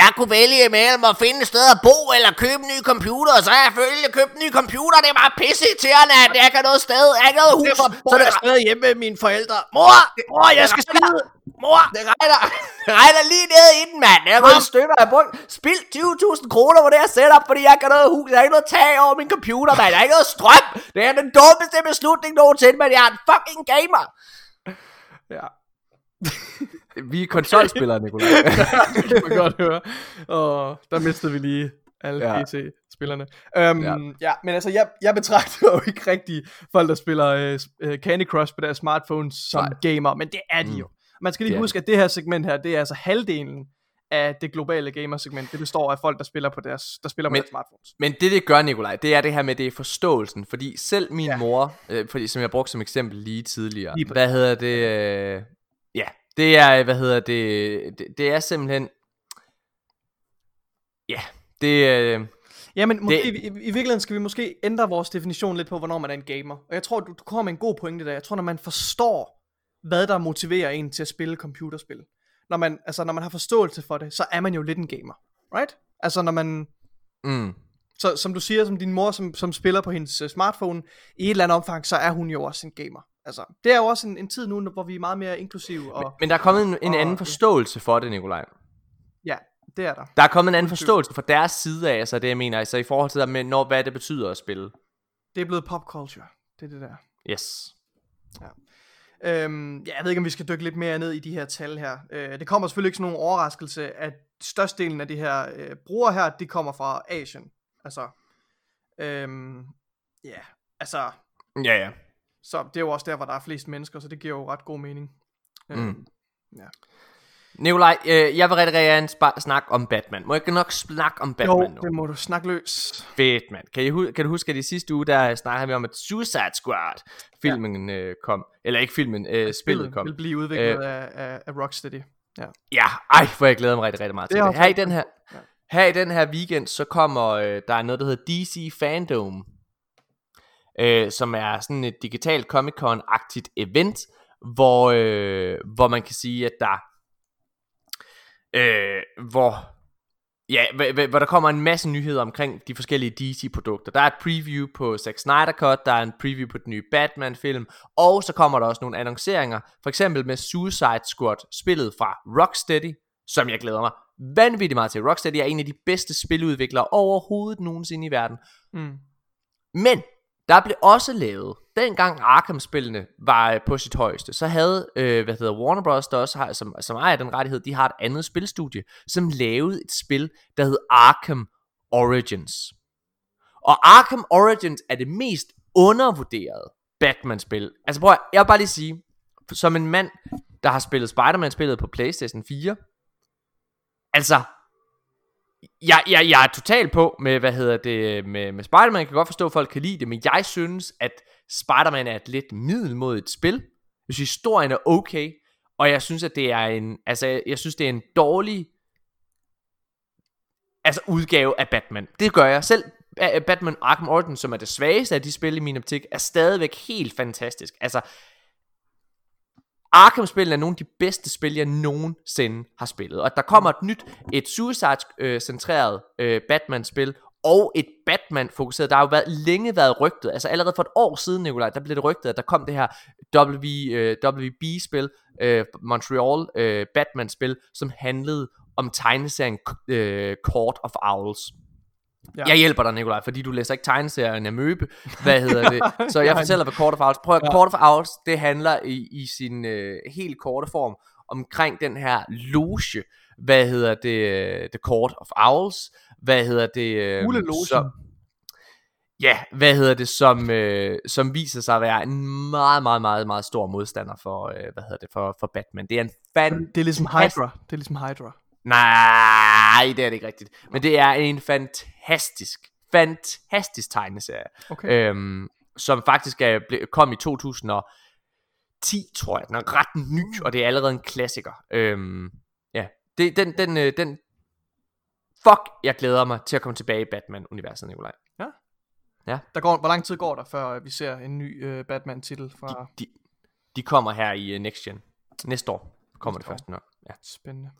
Jeg kunne vælge imellem at finde et sted at bo eller købe en ny computer, og så har jeg selvfølgelig købt en ny computer. Det er bare pisse irriterende, at jeg ikke har noget sted. Jeg har ikke noget hus. Derfor Så det, jeg stadig hjemme med mine forældre. mor, Mor, jeg skal skide. Mor. det regner, det regner lige ned i den, mand. Jeg har gået stykker. Har brugt, spildt 20.000 kroner på det her setup, fordi jeg ikke har noget hus. Jeg har ikke noget tag over min computer, mand. Jeg har ikke noget strøm. Det er den dummeste beslutning nogensinde, men jeg er en fucking gamer. Ja, [LAUGHS] Vi er konsolspillere, Nikolaj. [LAUGHS] det kan man godt høre. Og der mistede vi lige alle ja. PC-spillerne. Um, ja. Ja. ja, men altså, jeg, jeg betragter jo ikke rigtig folk, der spiller uh, Candy Crush på deres smartphones som Nej. gamer, men det er de Mm. jo. Man skal lige er huske, at det her segment her, det er altså halvdelen af det globale gamersegment. Det består af folk, der spiller på deres, der spiller på Men- deres smartphones. Men det, det gør, Nikolaj, det er det her med, det er forståelsen. Fordi selv min Ja. mor, øh, fordi, som jeg brugte som eksempel lige tidligere, Lige lige hvad hedder det? Øh, ja, det er, hvad hedder det? Det, det er simpelthen... Ja, det. Øh, Ja, men måske, Det- i, i virkeligheden skal vi måske ændre vores definition lidt på, hvornår man er en gamer. Og jeg tror, du, du kommer med en god pointe der. Jeg tror, når man forstår, hvad der motiverer en til at spille computerspil. Når man, altså, når man har forståelse for det, så er man jo lidt en gamer. Right? Altså, når man... mm, Så, som du siger, som din mor, som, som spiller på hendes uh, smartphone, i et eller andet omfang, så er hun jo også en gamer. Altså, det er jo også en, en tid nu, hvor vi er meget mere inklusive, og men der er kommet en, en og- anden forståelse for det, Nikolaj. ja, det er der. Der er kommet en anden forståelse fra deres side af, altså det jeg mener, altså i forhold til det med, når, hvad det betyder at spille. Det er blevet pop culture. Det er det der. Yes. Øhm, ja, jeg ved ikke, om vi skal dykke lidt mere ned i de her tal her. Øh, det kommer selvfølgelig ikke som nogen overraskelse, at størstedelen af de her øh, brugere her, de kommer fra Asien. Altså, øhm, ja, altså, Ja, ja. Så det er jo også der, hvor der er flest mennesker, så det giver jo ret god mening. Øhm, Mm. Nikolaj, øh, jeg vil rigtig gerne spa- snakke om Batman. Må jeg ikke nok snakke om jo, Batman nu? det må du snakke løs. Fedt, mand. Kan, I hu- kan du huske, at i sidste uge, der snakkede vi om, at Suicide Squad filmen øh, kom. Eller ikke filmen, øh, spillet kom. vil blive udviklet øh, af, af, af Rocksteady. Ja. Ja, ej, for jeg glæder mig rigtig, rigtig meget Det til det. Her i den her, Ja. her i den her weekend, så kommer øh, der er noget, der hedder DC Fandom. Øh, som er sådan et digitalt Comic-Con-agtigt event, hvor, øh, hvor man kan sige, at der øh, hvor Ja, hv- hv- hvor der kommer en masse nyheder omkring de forskellige DC-produkter. Der er et preview på Zack Snyder Cut, der er en preview på den nye Batman-film, og så kommer der også nogle annonceringer, for eksempel med Suicide Squad, spillet fra Rocksteady, som jeg glæder mig vanvittigt meget til. Rocksteady er en af de bedste spiludviklere overhovedet nogensinde i verden. Mm. Men der blev også lavet, dengang Arkham-spillene var øh, på sit højeste, så havde, øh, hvad hedder Warner Bros., der også har, som, som ejer den rettighed, de har et andet spilstudie, som lavede et spil, der hed Arkham Origins. Og Arkham Origins er det mest undervurderede Batman-spil. Altså prøv at, jeg vil bare lige sige, som en mand, der har spillet Spider-Man-spillet på PlayStation 4, altså, jeg, jeg, jeg er totalt på med, hvad hedder det, med, med Spider-Man. Jeg kan godt forstå, at folk kan lide det, men jeg synes, at Spider-Man er et lidt middelmodigt spil. Hvis historien er okay, og jeg synes, at det er en, altså, jeg synes, det er en dårlig, altså, udgave af Batman. Det gør jeg selv. Batman Arkham Origins, som er det svageste af de spil i min optik, er stadigvæk helt fantastisk. Altså, Arkham-spillene er nogle af de bedste spil, jeg nogensinde har spillet. Og der kommer et nyt, et Suicide-centreret øh, øh, Batman-spil, og et Batman-fokuseret. Der har jo været, længe været rygtet, altså allerede for et år siden, Nikolaj, der blev det rygtet, at der kom det her w, øh, WB-spil, øh, Montreal øh, Batman-spil, som handlede om tegneserien øh, Court of Owls. Ja. Jeg hjælper dig, Nikolaj, fordi du læser ikke tegneserien af Møbe. Hvad hedder det? [LAUGHS] Så jeg fortæller, hvad Court of Owls... Prøv at Ja. Court of Owls, det handler i, i sin øh, helt korte form omkring den her loge. Hvad hedder det? øh, The Court of Owls. Hvad hedder det? øh, som- Ja, hvad hedder det, som, øh, som viser sig at være en meget, meget, meget, meget stor modstander for, øh, hvad hedder det, for, for Batman. Det er en fan... Det er ligesom Hydra. Det er ligesom Hydra. Nej, det er det ikke rigtigt. Men det er en fantastisk, fantastisk tegneserie. Okay. Øhm, som faktisk er, ble, kom i 2010, tror jeg. Den er ret ny, og det er allerede en klassiker. Øhm, ja, det, den, den, øh, den, fuck, jeg glæder mig til at komme tilbage i Batman-universet, Nikolaj. Der går, hvor lang tid går der, før vi ser en ny øh, Batman-titel fra... De, de kommer her i uh, Next Gen. Næste år kommer Næste det første nok. Ja. Spændende.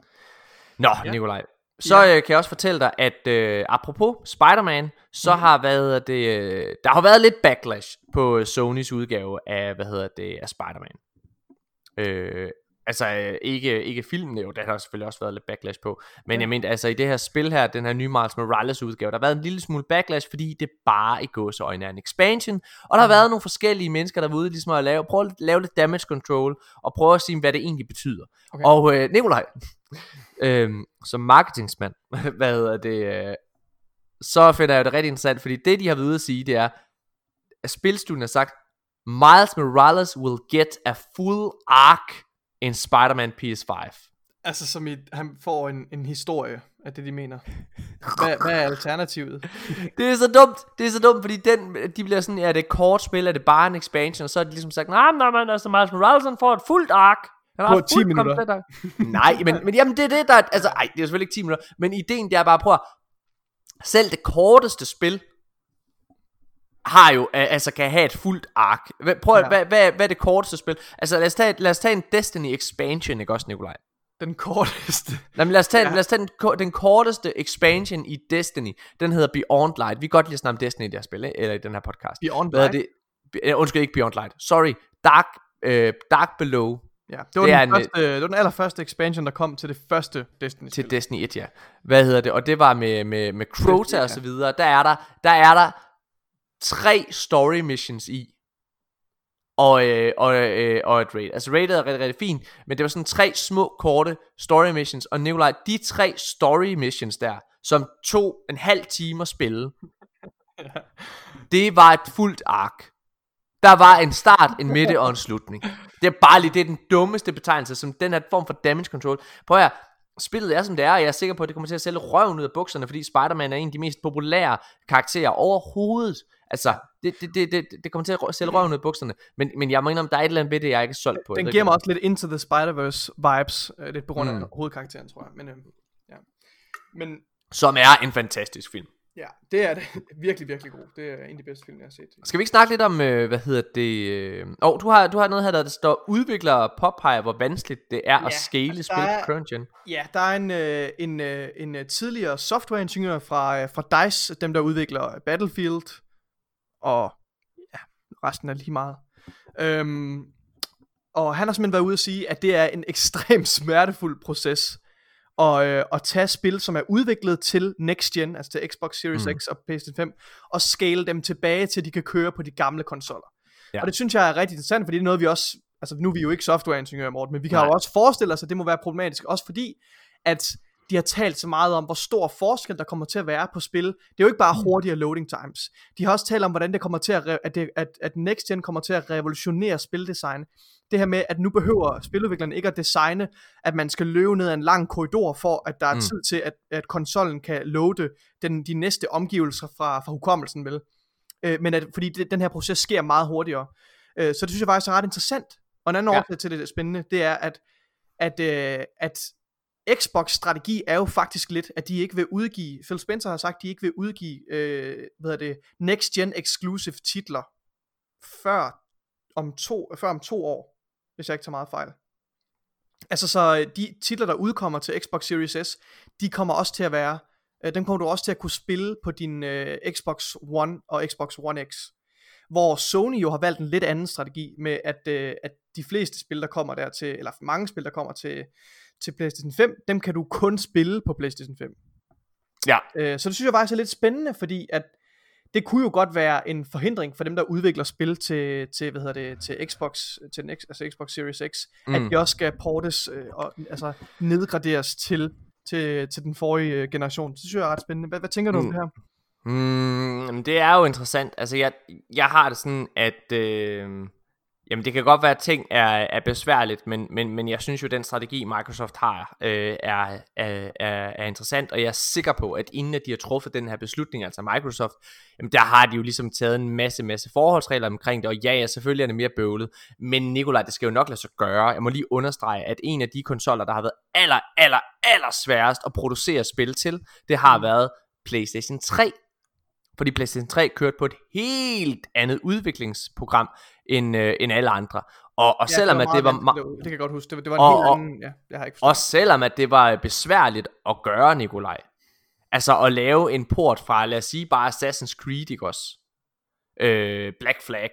Nå, Ja. ja. Nikolaj. Så øh, kan jeg også fortælle dig, at øh, apropos Spider-Man, så Mhm. har hedder det, øh, der har været lidt backlash på øh, Sonys udgave af, hvad hedder det, af Spider-Man. Øh, altså øh, ikke, ikke filmen jo, der har selvfølgelig også været lidt backlash på, men Ja. jeg mente altså i det her spil her, den her nye Miles Morales udgave, der har været en lille smule backlash, fordi det bare i gåseøjne er en expansion, og der har Mhm. været nogle forskellige mennesker der var ude ligesom at lave, prøve at lave lidt damage control, og prøve at sige, hvad det egentlig betyder. Okay. Og øh, Nikolaj, [LAUGHS] øhm, som marketingsmand, [LAUGHS] hvad hedder det, øh, så finder jeg det rigtig interessant, fordi det de har været ude at sige, det er, at spilstudien har sagt, Miles Morales will get a full arc in Spider-Man PS5. Altså som i, han får en, en historie af det, de mener. [LAUGHS] Hvad, hvad er alternativet? [LAUGHS] Det er så dumt, det er så dumt, fordi den, de bliver sådan, er det et kort spil, er det bare en expansion, og så er de ligesom sagt, nej, nej, nej, altså Miles Morales han får et fuldt ark. Han På et 10 fuldt minutter. [LAUGHS] Nej, men, men jamen det er det, der, er- altså, ej, det er selvfølgelig ikke 10 minutter, men ideen det er bare, prøv at, selv det korteste spil, har jo, altså kan have et fuldt ark. Prøv, Ja. hvad, hvad, hvad er det korteste spil? Altså lad os tage, lad os tage en Destiny expansion, ikke også, Nikolaj? Den korteste. Nej, men lad os tage, Ja. lad os tage den, den korteste expansion i Destiny. Den hedder Beyond Light. Vi kan godt lide at snakke om Destiny i det her spil, eller i den her podcast. Beyond Hvad er Light? det? Undskyld, ikke Beyond Light. Sorry. Dark, øh, Dark Below Ja, det var, Det den en, første, det var den allerførste expansion, der kom til det første Destiny til Destiny 1, ja. Hvad hedder det? Og det var med, med, med Crota Ja. og så videre. Der er der, der er der tre story missions i. Og, øh, og, øh, og et raid. Altså raidet er rigtig, rigtig fint, men det var sådan tre små, korte story missions. Og Nikolaj, de tre story missions der, som tog en halv time at spille, [LAUGHS] det var et fuldt ark. Der var en start, en midte og en slutning. Det er bare lige, det er den dummeste betegnelse, som den her form for damage control. Prøv at spillet er som det er, og jeg er sikker på, at det kommer til at sælge røven ud af bukserne, fordi Spider-Man er en af de mest populære karakterer overhovedet. Altså, det, det, det, det, det kommer til at sælge røven ud af bukserne. Men, men jeg må indrømme, der er et eller andet ved det, jeg ikke er solgt på. Den giver ikke, mig også lidt Into the Spider-Verse vibes, øh, lidt på grund af Mm. hovedkarakteren, tror jeg. Men, øh, ja. Men Som er en fantastisk film. ja, det er det. [LAUGHS] virkelig, virkelig god. Det er en af de bedste film, jeg har set. Skal vi ikke snakke lidt om, øh, hvad hedder det... Øh... Oh, du har, du har noget her, der står, udviklere påpeger, hvor vanskeligt det er Ja, at scale altså, spil der på current gen. Ja, der er en, øh, en, øh, en tidligere softwareingeniør fra, øh, fra DICE, dem der udvikler Battlefield, og ja, resten er lige meget. Øhm, og han har simpelthen været ude at sige, at det er en [LAUGHS] ekstremt smertefuld proces at, øh, at tage spil, som er udviklet til next gen, altså til Xbox Series Mm. X og PlayStation 5, og scale dem tilbage til, de kan køre på de gamle konsoller. Ja. Og det synes jeg er rigtig interessant, fordi det er noget, vi også, altså nu er vi jo ikke softwareingeniører, Morten, men vi kan Nej. jo også forestille os, at det må være problematisk, også fordi, at de har talt så meget om, hvor stor forskel der kommer til at være på spil. Det er jo ikke bare hurtigere loading times. De har også talt om, hvordan det kommer til at, re- at, det, at, at Next Gen kommer til at revolutionere spildesign. Det her med, at nu behøver spiludviklerne ikke at designe, at man skal løbe ned ad en lang korridor, for at der er Mm. tid til, at, at konsollen kan loade den, de næste omgivelser fra, fra hukommelsen, vel? Øh, men at, fordi det, den her proces sker meget hurtigere. Øh, så det synes jeg faktisk er ret interessant. Og en anden Ja. årsag til det, det spændende, det er, at, at, øh, at Xbox strategi er jo faktisk lidt, at de ikke vil udgive, Phil Spencer har sagt, at de ikke vil udgive, øh, hvad hedder det, next gen exclusive titler, før om to, før om to år, hvis jeg ikke tager meget fejl. Altså så øh, de titler, der udkommer til Xbox Series S, de kommer også til at være, øh, dem kommer du også til at kunne spille på din øh, Xbox One og Xbox One X. Hvor Sony jo har valgt en lidt anden strategi med, at, øh, at de fleste spil, der kommer der til, eller mange spil, der kommer til, til PlayStation 5, dem kan du kun spille på PlayStation 5. Ja. Øh, så det synes jeg faktisk er lidt spændende, fordi at det kunne jo godt være en forhindring for dem, der udvikler spil til, til hvad hedder det, til Xbox, til den, altså Xbox Series X, mm. At de også skal portes øh, og altså nedgraderes til, til, til den forrige øh, generation. Det synes jeg er ret spændende. Hvad, hvad tænker du om Mm. det her? Mm, det er jo interessant. Altså, jeg, jeg har det sådan, at... Øh, jamen, det kan godt være, at ting er, er besværligt, men, men, men jeg synes jo, at den strategi, Microsoft har, øh, er, er, er, er interessant, og jeg er sikker på, at inden at de har truffet den her beslutning, altså Microsoft, jamen, der har de jo ligesom taget en masse, masse forholdsregler omkring det, og ja, ja, selvfølgelig er det mere bøvlet, men Nikolaj, det skal jo nok lade sig gøre. Jeg må lige understrege, at en af de konsoller, der har været aller, aller, aller sværest at producere spil til, det har været PlayStation 3, fordi PlayStation 3 kørte på et helt andet udviklingsprogram end, øh, end alle andre. Og, og Ja, selvom at det var, meget ma- vanskeligt at- det kan jeg godt huske. Det, var- det var en Og- helt anden, ja, det har jeg ikke forstået. og selvom at det var besværligt at gøre, Nikolaj. Altså at lave en port fra, lad os sige bare Assassin's Creed, ikke også? Øh, Black Flag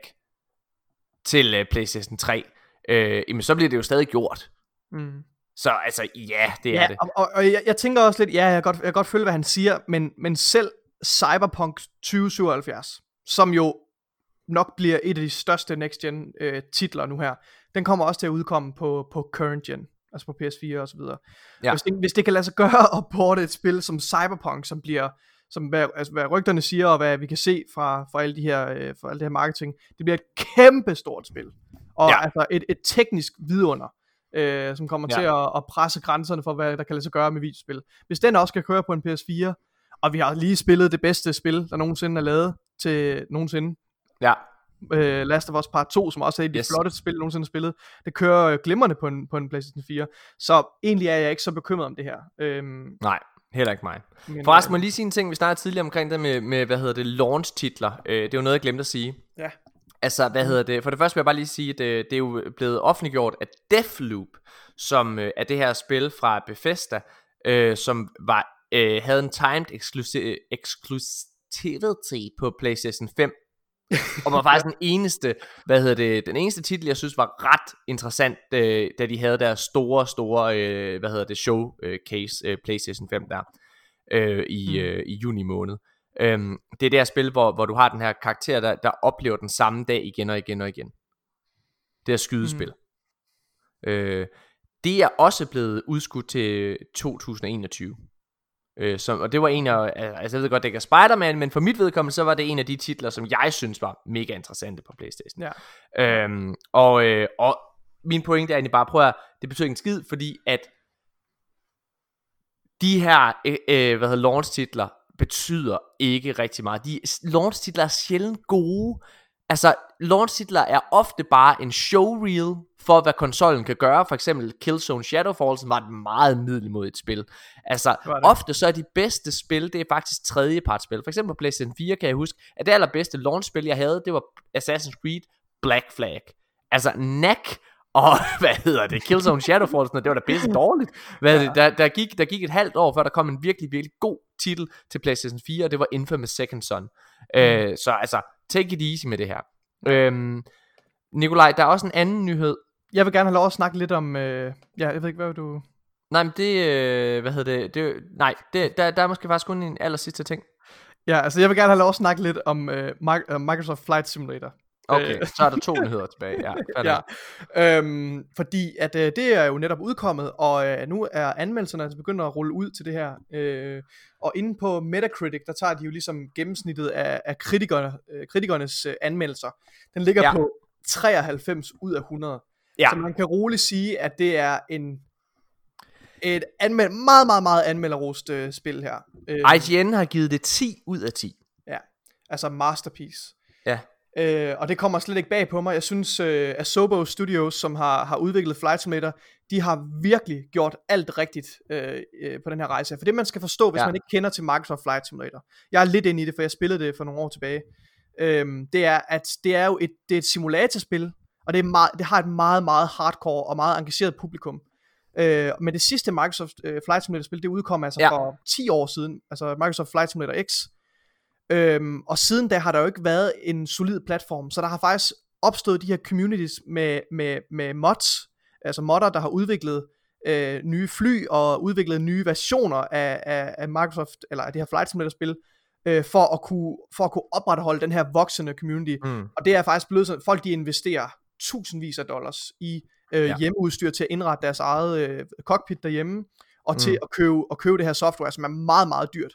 til øh, PlayStation 3. Øh, jamen så bliver det jo stadig gjort. Mm. Så altså, ja, det er Ja, det. og, og, og jeg, jeg tænker også lidt, ja, jeg kan godt, jeg kan godt følge, hvad han siger, men, men selv Cyberpunk 2077, som jo nok bliver et af de største next gen øh, titler nu her, den kommer også til at udkomme på, på current gen, altså på PS4 og så videre. Ja. Hvis, det, hvis det kan lade sig gøre [LAUGHS] at porte et spil som Cyberpunk, som bliver som hvad, altså, hvad rygterne siger, og hvad vi kan se fra, fra alle de her, øh, fra alle det her marketing, det bliver et kæmpe stort spil. Og Ja. altså et, et teknisk vidunder, øh, som kommer Ja. til at, at presse grænserne for, hvad der kan lade sig gøre med videospil. Hvis den også skal køre på en PS4, og vi har lige spillet det bedste spil, der nogensinde er lavet til nogensinde, Ja, øh, Last of Us Part 2, som også er et af de Yes. flotteste spil, nogensinde spillet. Det kører øh, glimrende på en, på en PlayStation 4. Så egentlig er jeg ikke så bekymret om det her. Øhm, nej, heller ikke mig. men, Forresten må øh, lige sige en ting, vi snakkede tidligere omkring det med, med hvad hedder det, launch-titler. Øh, det er jo noget, jeg glemte at sige. Ja. Altså, hvad hedder det? For det første vil jeg bare lige sige, at øh, det er jo blevet offentliggjort, at Deathloop, som øh, er det her spil fra Bethesda, øh, som var, øh, havde en timed exclusi- exclusivity på PlayStation 5, og var faktisk den eneste, hvad hedder det, den eneste titel, jeg synes var ret interessant, øh, da de havde deres store, store, øh, hvad hedder det, showcase, øh, PlayStation 5 der, øh, i, Mm. øh, i juni måned. Øhm, det er det her spil, hvor, hvor du har den her karakter, der, der oplever den samme dag igen og igen og igen. Det her skydespil. Mm. Øh, det er også blevet udskudt til 2021. Øh, som, og det var en af, altså jeg ved godt, det ikke er Spider-Man, men for mit vedkommende, så var det en af de titler, som jeg synes var mega interessante på Playstation. Ja. Øhm, og, øh, og min pointe er egentlig bare, prøv at, det betyder ikke en skid, fordi at de her, øh, øh, hvad hedder launch-titler, betyder ikke rigtig meget. De launch-titler er sjældent gode. Altså, launch-titler er ofte bare en showreel for, hvad konsollen kan gøre. For eksempel Killzone Shadowfall, som var et meget middelmodigt spil. Altså, ofte så er de bedste spil, det er faktisk tredjepartsspil. For eksempel på PlayStation 4 kan jeg huske, at det allerbedste launch-spil, jeg havde, det var Assassin's Creed Black Flag. Altså, NAC og [LAUGHS] hvad hedder det, Killzone Shadowfall, sådan noget, det var da pisse dårligt. Hvad ja. det, der, der, gik, der gik et halvt år, før der kom en virkelig, virkelig god titel til PlayStation 4, og det var Infamous Second Son. Mm. Øh, så altså, take it easy med det her. Øhm, Nikolaj, der er også en anden nyhed. Jeg vil gerne have lov at snakke lidt om... Øh, ja, jeg ved ikke, hvad du... Nej, men det, øh, hvad hedder det, det nej, det, der, der er måske faktisk kun en aller sidste ting. Ja, altså jeg vil gerne have lov at snakke lidt om øh, øh, Microsoft Flight Simulator. Okay, øh. så er der to nyheder tilbage. Ja, [LAUGHS] ja. Øhm, fordi at øh, det er jo netop udkommet, og øh, nu er anmeldelserne altså begyndt at rulle ud til det her. Øh, og inde på Metacritic, der tager de jo ligesom gennemsnittet af, af kritikerne, øh, kritikernes øh, anmeldelser. Den ligger ja. på 93 ud af 100. Ja. Så man kan roligt sige, at det er en et anmeld, meget, meget, meget anmelderost øh, spil her. Øh, IGN har givet det 10 ud af 10. Ja, altså masterpiece. Ja. Øh, og det kommer slet ikke bag på mig. Jeg synes, øh, Asobo Studios, som har, har udviklet Flight Simulator, de har virkelig gjort alt rigtigt øh, øh, på den her rejse. For det man skal forstå, hvis Ja. man ikke kender til Microsoft Flight Simulator, jeg er lidt inde i det, for jeg spillede det for nogle år tilbage, øhm, det er, at det er jo et, det er et simulatorspil, og det, er meget, det har et meget, meget hardcore og meget engageret publikum. Øh, men det sidste Microsoft øh, Flight Simulator spil, det udkom altså ja. for 10 år siden, altså Microsoft Flight Simulator X. Øhm, og siden da har der jo ikke været en solid platform, så der har faktisk opstået de her communities med, med, med mods, altså modder, der har udviklet øh, nye fly og udviklet nye versioner af, af, af Microsoft, eller af det her Flight Simulator spil, øh, for, at kunne, for at kunne opretholde den her voksende community. Mm. Og det er faktisk blevet sådan, folk de investerer tusindvis af dollars i øh, Ja. hjemmeudstyr til at indrette deres eget øh, cockpit derhjemme, og til Mm. at købe, at købe det her software, som er meget, meget dyrt.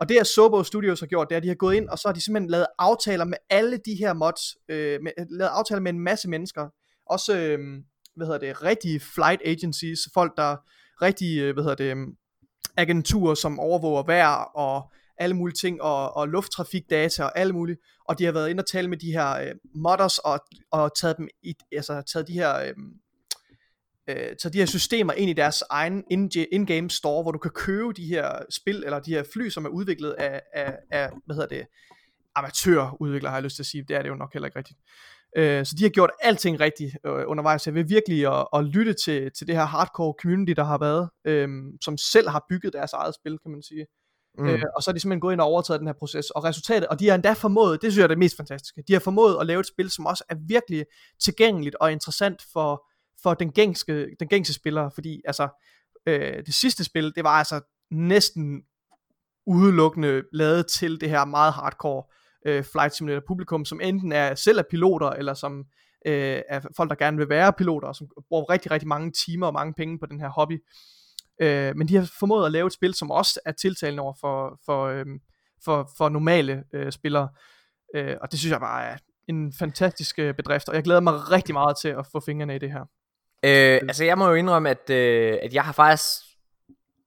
Og det, at Sobo Studios har gjort, det er, at de har gået ind, og så har de simpelthen lavet aftaler med alle de her mods, øh, med, lavet aftaler med en masse mennesker. Også, øh, hvad hedder det, rigtige flight agencies, folk, der rigtige, øh, hvad hedder det, agenturer, som overvåger vejr og alle mulige ting, og, og lufttrafikdata og alle mulige, og de har været inde og tale med de her øh, modders, og, og taget dem i, altså taget de her, øh, øh, taget de her systemer ind i deres egen in- in-game store, hvor du kan købe de her spil, eller de her fly, som er udviklet af, af, af hvad hedder det, amatørudviklere, har jeg lyst til at sige, det er det jo nok heller ikke rigtigt. Øh, så de har gjort alting rigtigt øh, undervejs. Jeg vil virkelig at, at lytte til, til det her hardcore community, der har været, øh, som selv har bygget deres eget spil, kan man sige. Mm. Øh, og så er de simpelthen gået ind og overtaget den her proces. Og resultatet, og de har endda formået, det synes jeg er det mest fantastiske, de har formået at lave et spil, som også er virkelig tilgængeligt og interessant for, for den, gængse, den gængse spiller. Fordi altså, øh, det sidste spil, det var altså næsten udelukkende lavet til det her meget hardcore øh, flight simulator publikum, som enten er selv er piloter, eller som øh, er folk, der gerne vil være piloter, og som bruger rigtig, rigtig mange timer og mange penge på den her hobby. Øh, men de har formået at lave et spil, som også er tiltalende over for, for, øh, for, for normale øh, spillere. Øh, og det synes jeg bare er en fantastisk øh, bedrift, og jeg glæder mig rigtig meget til at få fingrene i det her. Øh, altså jeg må jo indrømme, at, øh, at jeg har faktisk...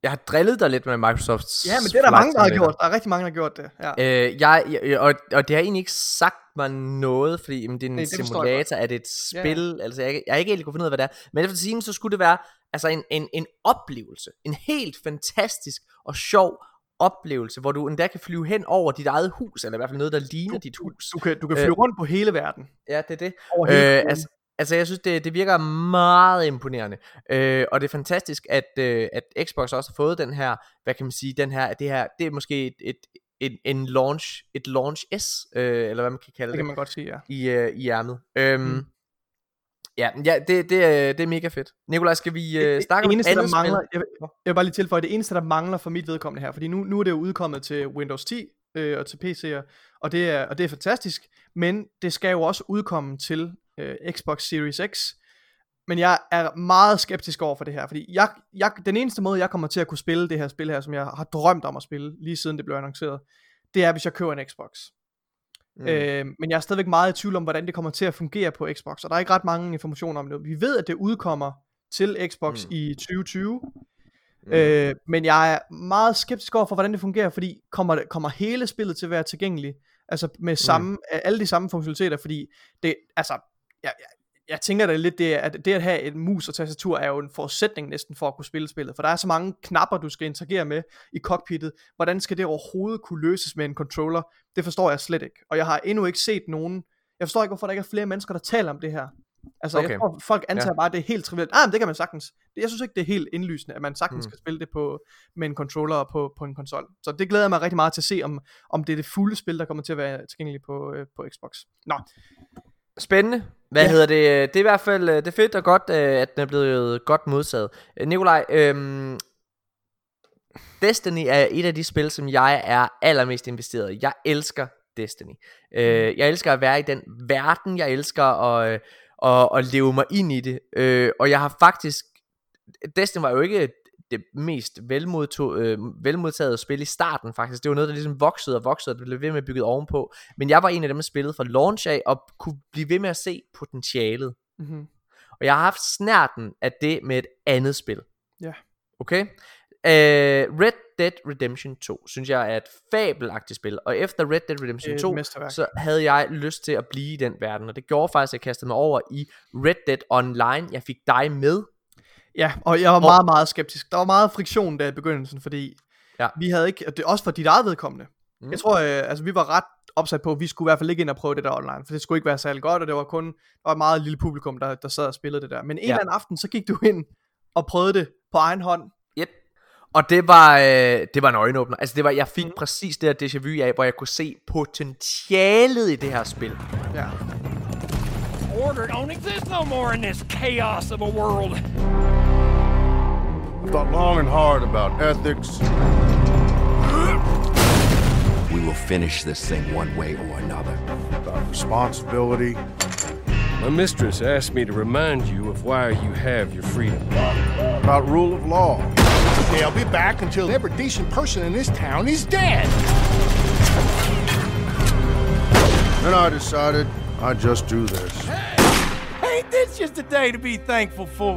Jeg har drillet dig lidt med Microsofts Ja, men det er der mange, der har gjort. Der er rigtig mange, der har gjort det. Ja. Øh, jeg, jeg, og, og det har egentlig ikke sagt mig noget, fordi jamen, det er en Nej, det simulator, er det et Ja, spil, altså jeg, jeg har ikke helt kunne finde ud af, hvad det er, men efter sigende, så skulle det være altså en, en, en oplevelse, en helt fantastisk og sjov oplevelse, hvor du endda kan flyve hen over dit eget hus, eller i hvert fald noget, der ligner dit hus. Du kan, du kan Øh, flyve rundt på hele verden. Ja, det er det. Over hele Øh, altså, altså jeg synes det, det virker meget imponerende øh, Og det er fantastisk at, øh, at Xbox også har fået den her Hvad kan man sige Den her, det her Det er måske et, et, et en launch Et launch S øh, Eller hvad man kan kalde Det det, kan man godt sige, ja. I, øh, i ærmet øhm, Mm. Ja, ja det, det, er, det er mega fedt Nikolaj, skal vi øh, det, snakke det om eneste, der andet mangler, spil? jeg, vil- jeg vil bare lige tilføje, det eneste, der mangler for mit vedkommende her, fordi nu, nu er det jo udkommet til Windows 10 øh, og til PC'er, og det, er, og det er fantastisk, men det skal jo også udkomme til øh, Xbox Series X, men jeg er meget skeptisk over for det her, fordi jeg, jeg, den eneste måde, jeg kommer til at kunne spille det her spil her, som jeg har drømt om at spille, lige siden det blev annonceret, det er, hvis jeg køber en Xbox. Mm. Mm. Øh, men jeg er stadigvæk meget i tvivl om, hvordan det kommer til at fungere på Xbox, og der er ikke ret mange informationer om det. Vi ved, at det udkommer til Xbox Mm. mm. i 2020, Mm. øh, men jeg er meget skeptisk over for, hvordan det fungerer, fordi kommer, det- kommer hele spillet til at være tilgængeligt, altså med samme, alle de samme funktionaliteter, fordi det, altså, jeg, jeg, jeg tænker da lidt, det, at det at have en mus og tastatur er jo en forudsætning næsten for at kunne spille spillet, for der er så mange knapper, du skal interagere med i cockpittet. Hvordan skal det overhovedet kunne løses med en controller? Det forstår jeg slet ikke. Og jeg har endnu ikke set nogen, jeg forstår ikke, hvorfor der ikke er flere mennesker, der taler om det her. Altså, okay. Jeg tror, folk antager ja. bare, at det er helt trivielt. Ah, men det kan man sagtens. Det- Jeg synes ikke, det er helt indlysende, at man sagtens Mm. skal spille det på, med en controller og på, på en konsol. Så det glæder jeg mig rigtig meget til at se, om, om det er det fulde spil, der kommer til at være tilgængeligt på, øh, på Xbox. Nå, Spændende. Hvad ja. Hedder det? Det er i hvert fald øh, det er fedt og godt, øh, at den er blevet godt modtaget. Øh, Nikolaj, øhm, Destiny er et af de spil, som jeg er allermest investeret i. Jeg elsker Destiny. Øh, jeg elsker at være i den verden, jeg elsker at, at, at leve mig ind i det, øh, og jeg har faktisk, Destiny var jo ikke det mest velmodtog, øh, velmodtaget spil i starten faktisk. Det var noget, der ligesom voksede og voksede, og det blev ved med at bygge ovenpå. Men jeg var en af dem, der spillede fra launch af, og kunne blive ved med at se potentialet. Mm-hmm. Og jeg har haft snærten af det med et andet spil. Ja. Okay? Uh, Red Dead Redemption 2 synes jeg er et fabelagtigt spil. Og efter Red Dead Redemption Det er et 2, mesterværk. så havde jeg lyst til at blive i den verden. Og det gjorde faktisk, at jeg kastede mig over i Red Dead Online. Jeg fik dig med. Ja, og jeg var meget, meget skeptisk. Der var meget friktion der i begyndelsen, fordi Ja. vi havde ikke, og det også for dit eget vedkommende. Mm. Jeg tror, øh, altså vi var ret opsat på, at vi skulle i hvert fald ikke ind og prøve det der online, for det skulle ikke være særlig godt, og det var kun der var et meget lille publikum, der, der sad og spillede det der. Men en Ja. eller anden aften, så gik du ind og prøvede det på egen hånd. Yep. Og det var, øh, det var en øjenåbner. Altså det var, jeg fik mm. præcis det her déjà vu af, hvor jeg kunne se potentialet i det her spil. Ja. Order don't exist no more in this chaos of a world. I Thought long and hard about ethics. We will finish this thing one way or another. About responsibility. My mistress asked me to remind you of why you have your freedom. About rule of law. They'll be back until every decent person in this town is dead. Then I decided I'd just do this. This just a day to be thankful for?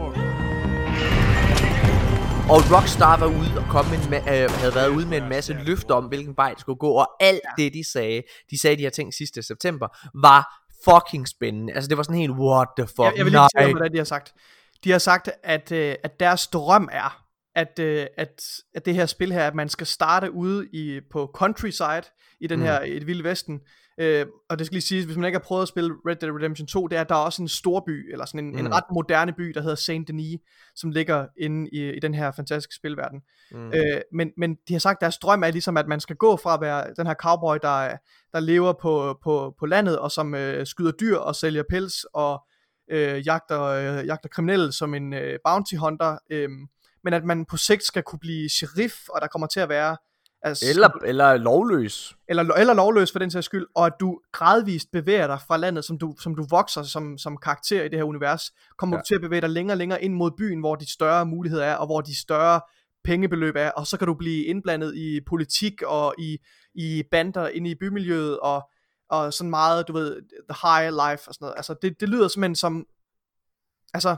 Og Rockstar var ude og kom med en ma- øh, havde været ude med en masse løfter om, hvilken vej det skulle gå, og alt det, de sagde, de sagde de her ting sidste september, var fucking spændende. Altså, det var sådan helt, what the fuck, Jeg, jeg vil lige fortælle dig, hvad de har sagt. De har sagt, at, øh, at deres drøm er, at, øh, at, at det her spil her, at man skal starte ude i, på countryside, i den Mm. her, i det vilde vesten. Øh, og det skal lige siges, hvis man ikke har prøvet at spille Red Dead Redemption 2, det er, at der er også en stor by, eller sådan en, mm. En ret moderne by, der hedder Saint Denis, som ligger inde i, i den her fantastiske spilverden. Mm. Øh, men, men de har sagt, at deres drøm er ligesom, at man skal gå fra at være den her cowboy, der, der lever på, på, på landet, og som øh, skyder dyr og sælger pels, og øh, jagter, øh, jagter kriminelle som en øh, bounty hunter, øh, men at man på sigt skal kunne blive sheriff, og der kommer til at være altså, Eller, eller lovløs. eller, eller lovløs for den sags skyld, og at du gradvist bevæger dig fra landet, som du, som du vokser som, som karakter i det her univers, kommer ja. Du til at bevæge dig længere og længere ind mod byen, hvor de større muligheder er, og hvor de større pengebeløb er, og så kan du blive indblandet i politik og i, i bander inde i bymiljøet, og, og sådan meget, du ved, the high life og sådan noget. Altså, det, det lyder simpelthen som, altså,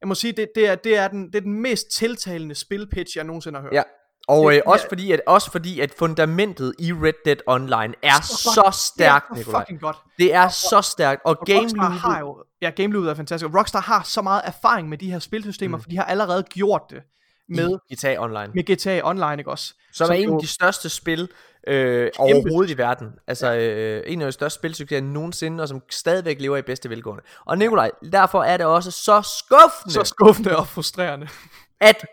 jeg må sige, det, det, er, det, er den, det er den mest tiltalende spilpitch, jeg nogensinde har hørt. Ja. Og Det- øh, også, fordi, at, også fordi, at fundamentet i Red Dead Online er Så så godt. stærkt, det er Nikolaj. godt. Det er så stærkt. Og Og game har jo, ja, game er fantastisk. Og Rockstar har så meget erfaring med de her spilsystemer, mm. for de har allerede gjort det med, i GTA Online. med GTA Online, ikke også? Som er en jo- af de største spil øh, overhovedet i verden. Altså øh, en af de største spilsucceser nogensinde, og som stadigvæk lever i bedste velgående. Og Nikolaj, derfor er det også så skuffende, så skuffende og frustrerende. At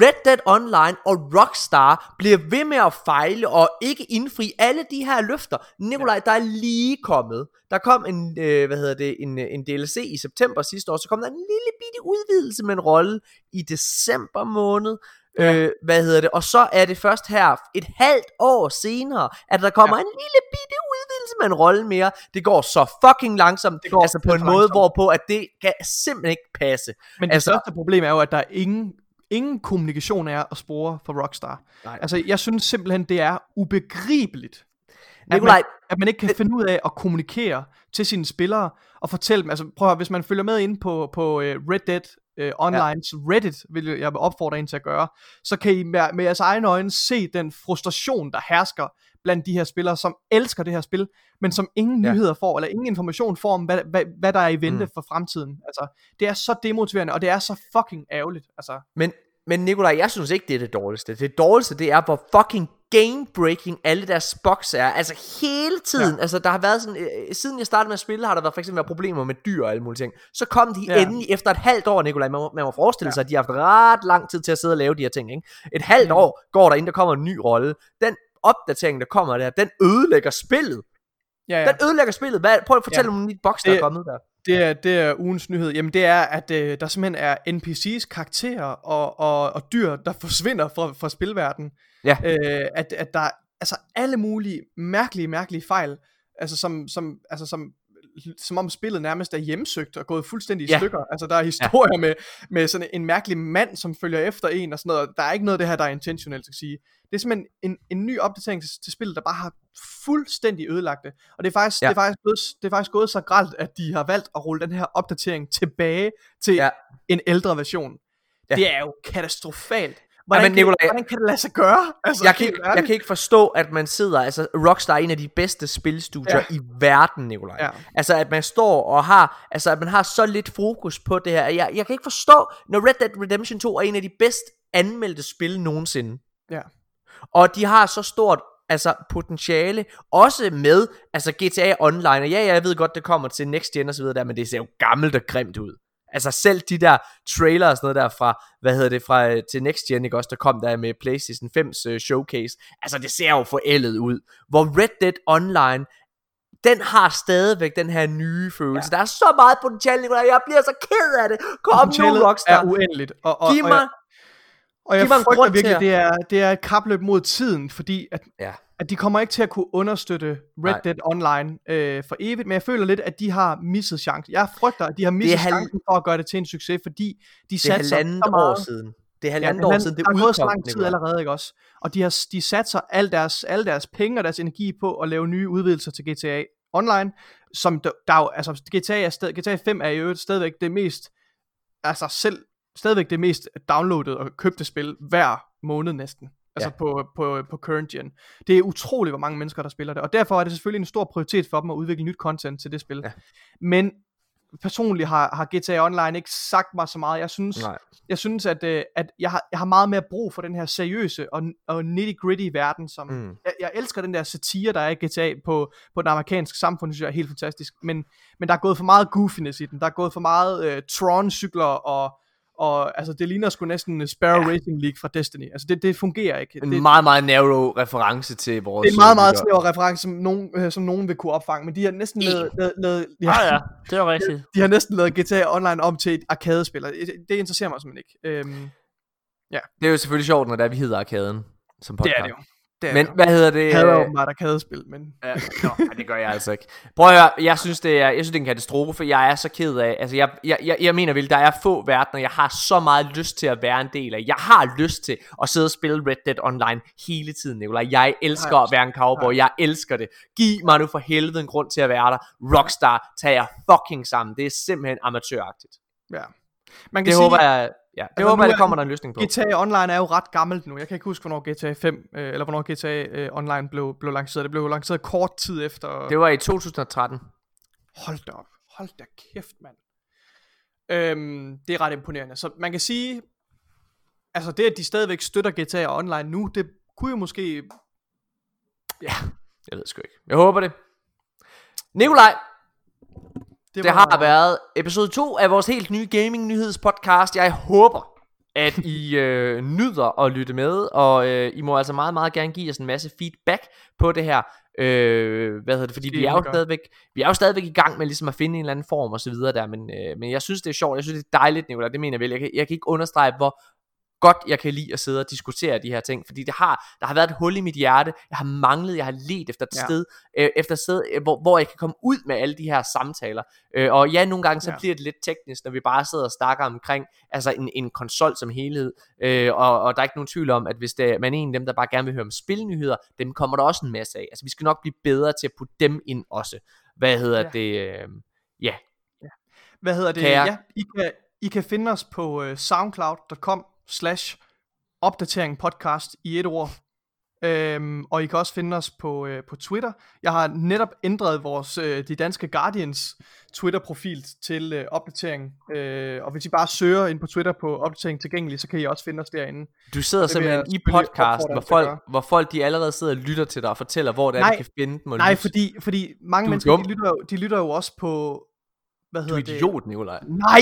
Red Dead Online og Rockstar bliver ved med at fejle og ikke indfri alle de her løfter. Nikolaj, der er lige kommet. Der kom en, øh, hvad hedder det, en, øh, en DLC i september sidste år, så kom der en lille bitte udvidelse med en rolle i december måned. Øh, hvad hedder det? Og så er det først her et halvt år senere, at der kommer ja. en lille bitte udvidelse med en rolle mere. Det går så fucking langsomt. Det går altså på en for måde, langsomt. hvorpå at det kan simpelthen ikke passe. Men det Altså- største problem er jo, at der er ingen, ingen kommunikation er at spore for Rockstar. Nej. Altså, jeg synes simpelthen, det er ubegribeligt, at Nikolaj, man, at man ikke kan finde ud af at kommunikere til sine spillere og fortælle dem, altså prøv at høre, hvis man følger med ind på, på uh, Red Dead uh, Onlines ja. Reddit, vil jeg vil opfordre en til at gøre, så kan I med, med jeres egne øjne se den frustration, der hersker blandt de her spillere, som elsker det her spil, men som ingen Ja. nyheder får, eller ingen information får om, hvad, hvad, hvad der er i vente mm. for fremtiden. Altså, det er så demotiverende, og det er så fucking ærgerligt. Altså, Men, men Nikolaj, jeg synes ikke, det er det dårligste. Det dårligste, det er, hvor fucking game-breaking alle deres box er. Altså hele tiden. Ja. Altså der har været sådan, øh, siden jeg startede med at spille, har der været for eksempel været problemer med dyr og alle mulige ting. Så kom de ja. Endelig efter et halvt år, Nikolaj. Man må, man må forestille ja. sig, at de har haft ret lang tid til at sidde og lave de her ting. Ikke? Et halvt Mm. år går der, inden der kommer en ny rolle. Den opdatering, der kommer der, den ødelægger spillet. ja, Ja. Den ødelægger spillet. Hvad, prøv at fortælle Ja. om ny box, der Det- er kommet der. Det er, det er ugens nyhed. Jamen det er, at øh, der simpelthen er NPC's karakterer og, og, og dyr, der forsvinder fra, fra spilverdenen. Ja. Øh, at, at der, altså alle mulige mærkelige, mærkelige fejl, altså som, som, altså som som om spillet nærmest er hjemsøgt og gået fuldstændig i Ja. stykker. Altså der er historier ja. med, med sådan en mærkelig mand, som følger efter en og sådan noget. Der er ikke noget af det her, der er intentionelt, skal sige. Det er simpelthen en, en ny opdatering til, til spillet, der bare har fuldstændig ødelagt det. Og det er faktisk, Ja. det er faktisk, gået, det er faktisk gået så gralt, at de har valgt at rulle den her opdatering tilbage til Ja. en ældre version. Ja. Det er jo katastrofalt. Hvordan, Jamen, kan, Nikolaj- hvordan kan det lade sig gøre? Altså, Jeg kan, ikke, jeg kan ikke forstå, at man sidder... Altså, Rockstar er en af de bedste spilstudier. Ja. i verden, Nikolaj. Ja. Altså, at man står og har... Altså, at man har så lidt fokus på det her. Jeg, jeg kan ikke forstå, når Red Dead Redemption 2 er en af de bedst anmeldte spil nogensinde. Ja. Og de har så stort altså potentiale, også med altså GTA Online, og ja, jeg ved godt, det kommer til Next Gen og så videre der, men det ser jo gammelt og grimt ud. Altså selv de der trailer og sådan noget der fra, hvad hedder det, fra øh, til Next Gen, ikke også, der kom der med PlayStation 5's uh, showcase, altså det ser jo forældet ud. Hvor Red Dead Online, den har stadigvæk den her nye følelse. Ja. Der er så meget potentiale, Nicolaj, jeg bliver så ked af det. Kom nu, Rockstar. er uendeligt. Og, og, Giv og, mig... jeg, og jeg mig en frygter virkelig, at- det er, det er et kapløb mod tiden, fordi at, Ja. At de kommer ikke til at kunne understøtte Red Nej. Dead Online øh, for evigt, men jeg føler lidt, at de har misset chancen. Jeg frygter, at de har misset halv- chancen for at gøre det til en succes, fordi de satser halvandet så meget. år siden. Det er Ja, halvandet men år siden, det der er gået så lang tid allerede, ikke også? Og de, har, de satser al deres, al deres penge og deres energi på at lave nye udvidelser til GTA Online, som der, der er jo, altså GTA, er sted, GTA 5 er jo stadigvæk det mest, altså selv, stadigvæk det mest downloadede og købte spil hver måned næsten. Altså Ja. på, på, på current gen. Det er utroligt, hvor mange mennesker, der spiller det. Og derfor er det selvfølgelig en stor prioritet for dem at udvikle nyt content til det spil. Ja. Men personligt har, har GTA Online ikke sagt mig så meget. Jeg synes, Nej. jeg synes at, øh, at jeg, har, jeg har meget mere brug for den her seriøse og, og nitty-gritty verden, som mm. jeg, jeg elsker den der satire, der er i GTA på, på den amerikanske samfund, synes jeg er helt fantastisk, men, men der er gået for meget goofiness i den, der er gået for meget øh, Tron-cykler, og, og altså det ligner sgu næsten øh, Sparrow ja. Racing League fra Destiny, altså det, det fungerer ikke. En det, meget, meget narrow reference til vores... det er en meget, meget lyttere. snæver reference, som nogen, øh, som nogen vil kunne opfange, men de har næsten lavet, lavet, lavet ja, Ah ja, det er rigtigt. [LAUGHS] de har næsten lavet GTA Online om til et arkadespil, det, det interesserer mig simpelthen ikke. Øhm, Det er jo selvfølgelig sjovt, når det er, vi hedder Arkaden som podcast. det er det jo. Det Men hvad hedder det? Jeg hader åbenbart arkadespil, men... Ja, nå, det gør jeg altså ikke. Prøv at høre, jeg synes, det er, jeg synes, det er en katastrofe. Jeg er så ked af, altså jeg, jeg, jeg, jeg mener vel, der er få verdener, jeg har så meget lyst til at være en del af. Jeg har lyst til at sidde og spille Red Dead Online hele tiden, Nicolaj. Jeg elsker Nej, at være en cowboy, jeg elsker det. Giv mig nu for helvede en grund til at være der. Rockstar, tag jer fucking sammen. Det er simpelthen amatøragtigt. Ja. Man kan Det sige, håber jeg, ja, det Altså, håber jeg, er- der kommer der en løsning på. GTA Online er jo ret gammelt nu. Jeg kan ikke huske, hvornår GTA 5, øh, eller hvornår GTA øh, Online blev, blev lanceret. Det blev lanceret kort tid efter... Det var i 2013. Hold da op. Hold da kæft, mand. Øhm, det er ret imponerende. Så man kan sige, altså det, at de stadigvæk støtter GTA Online nu, det kunne jo måske... Jeg ved sgu ikke. Jeg håber det. Nikolaj, Det har været episode 2 af vores helt nye gaming nyhedspodcast. Jeg håber, at I [LAUGHS] øh, nyder at lytte med, og øh, I må altså meget, meget gerne give os en masse feedback på det her. Øh, hvad hedder det? Fordi Det vi er, jo stadigvæk, vi er jo stadigvæk i gang med ligesom at finde en eller anden form og så videre der, men, øh, men jeg synes det er sjovt, jeg synes det er dejligt, Nicolai, det mener jeg vel. Jeg kan, jeg kan ikke understrege, hvor godt jeg kan lide at sidde og diskutere de her ting, fordi det har, der har været et hul i mit hjerte, jeg har manglet, jeg har let efter et Ja. sted, øh, efter et sted øh, hvor, hvor jeg kan komme ud med alle de her samtaler, øh, og ja, nogle gange så Ja. bliver det lidt teknisk, når vi bare sidder og snakker omkring, altså en, en konsol som helhed, øh, og, og der er ikke nogen tvivl om, at hvis det, man er en af dem, der bare gerne vil høre om spilnyheder, dem kommer der også en masse af, altså vi skal nok blive bedre til at putte dem ind også, hvad hedder Ja. det, øh, ja, Hvad hedder det? Kan jeg- Ja, I kan, I kan finde os på uh, soundcloud.com slash opdatering podcast i et ord. Øhm, og I kan også finde os på, øh, på Twitter. Jeg har netop ændret vores øh, De Danske Guardians Twitter-profil til øh, opdatering. Øh, og hvis I bare søger ind på Twitter på opdatering tilgængelig, så kan I også finde os derinde. Du sidder simpelthen i podcasten, opfordre hvor folk, hvor folk de allerede sidder og lytter til dig og fortæller, hvor det er, Nej. de kan finde dem og Nej, lytte. fordi, fordi mange Du er mennesker, de lytter, jo, de lytter jo også på... Hvad Du hedder er det? idiot, Nikolaj. Nej!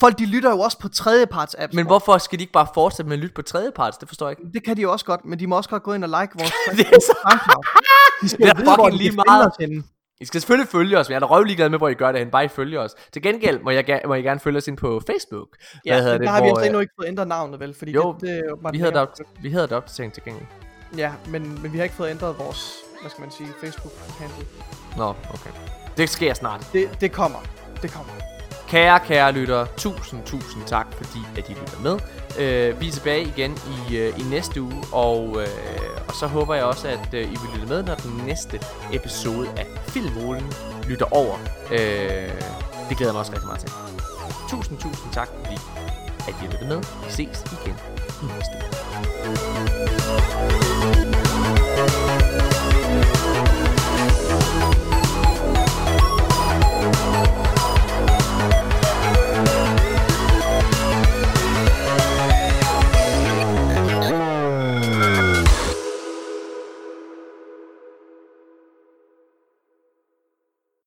Folk, de lytter jo også på tredjeparts apps. Men hvorfor skal de ikke bare fortsætte med at lytte på tredjeparts? Det forstår jeg ikke. Det kan de jo også godt, men de må også godt gå ind og like vores [LAUGHS] Det er så-. De skal Det er vide, fucking lige meget. I skal selvfølgelig følge os, men jeg er da røv ligeglad med, hvor I gør det hen. Bare I følger os. Til gengæld må, jeg, må I gerne følge os ind på Facebook. Ja, hedder men der har vi altså øh, endnu ikke fået ændret navnet, vel? Fordi Jo, det, det er Vi det, op, vi hedder det opdatering tilgængelig. Ja, men, men vi har ikke fået ændret vores, hvad skal man sige, Facebook-handle. Nå, okay. Det sker snart. Det, det kommer. Det kommer. Kære, kære lyttere, tusind, tusind tak, fordi at I lytter med. Øh, vi er tilbage igen i, øh, i næste uge, og, øh, og så håber jeg også, at øh, I vil lytte med, når den næste episode af Filmrulen lytter over. Øh, det glæder jeg mig også rigtig meget til. Tusind, tusind tak, fordi at I lyttede med. Vi ses igen i næste uge.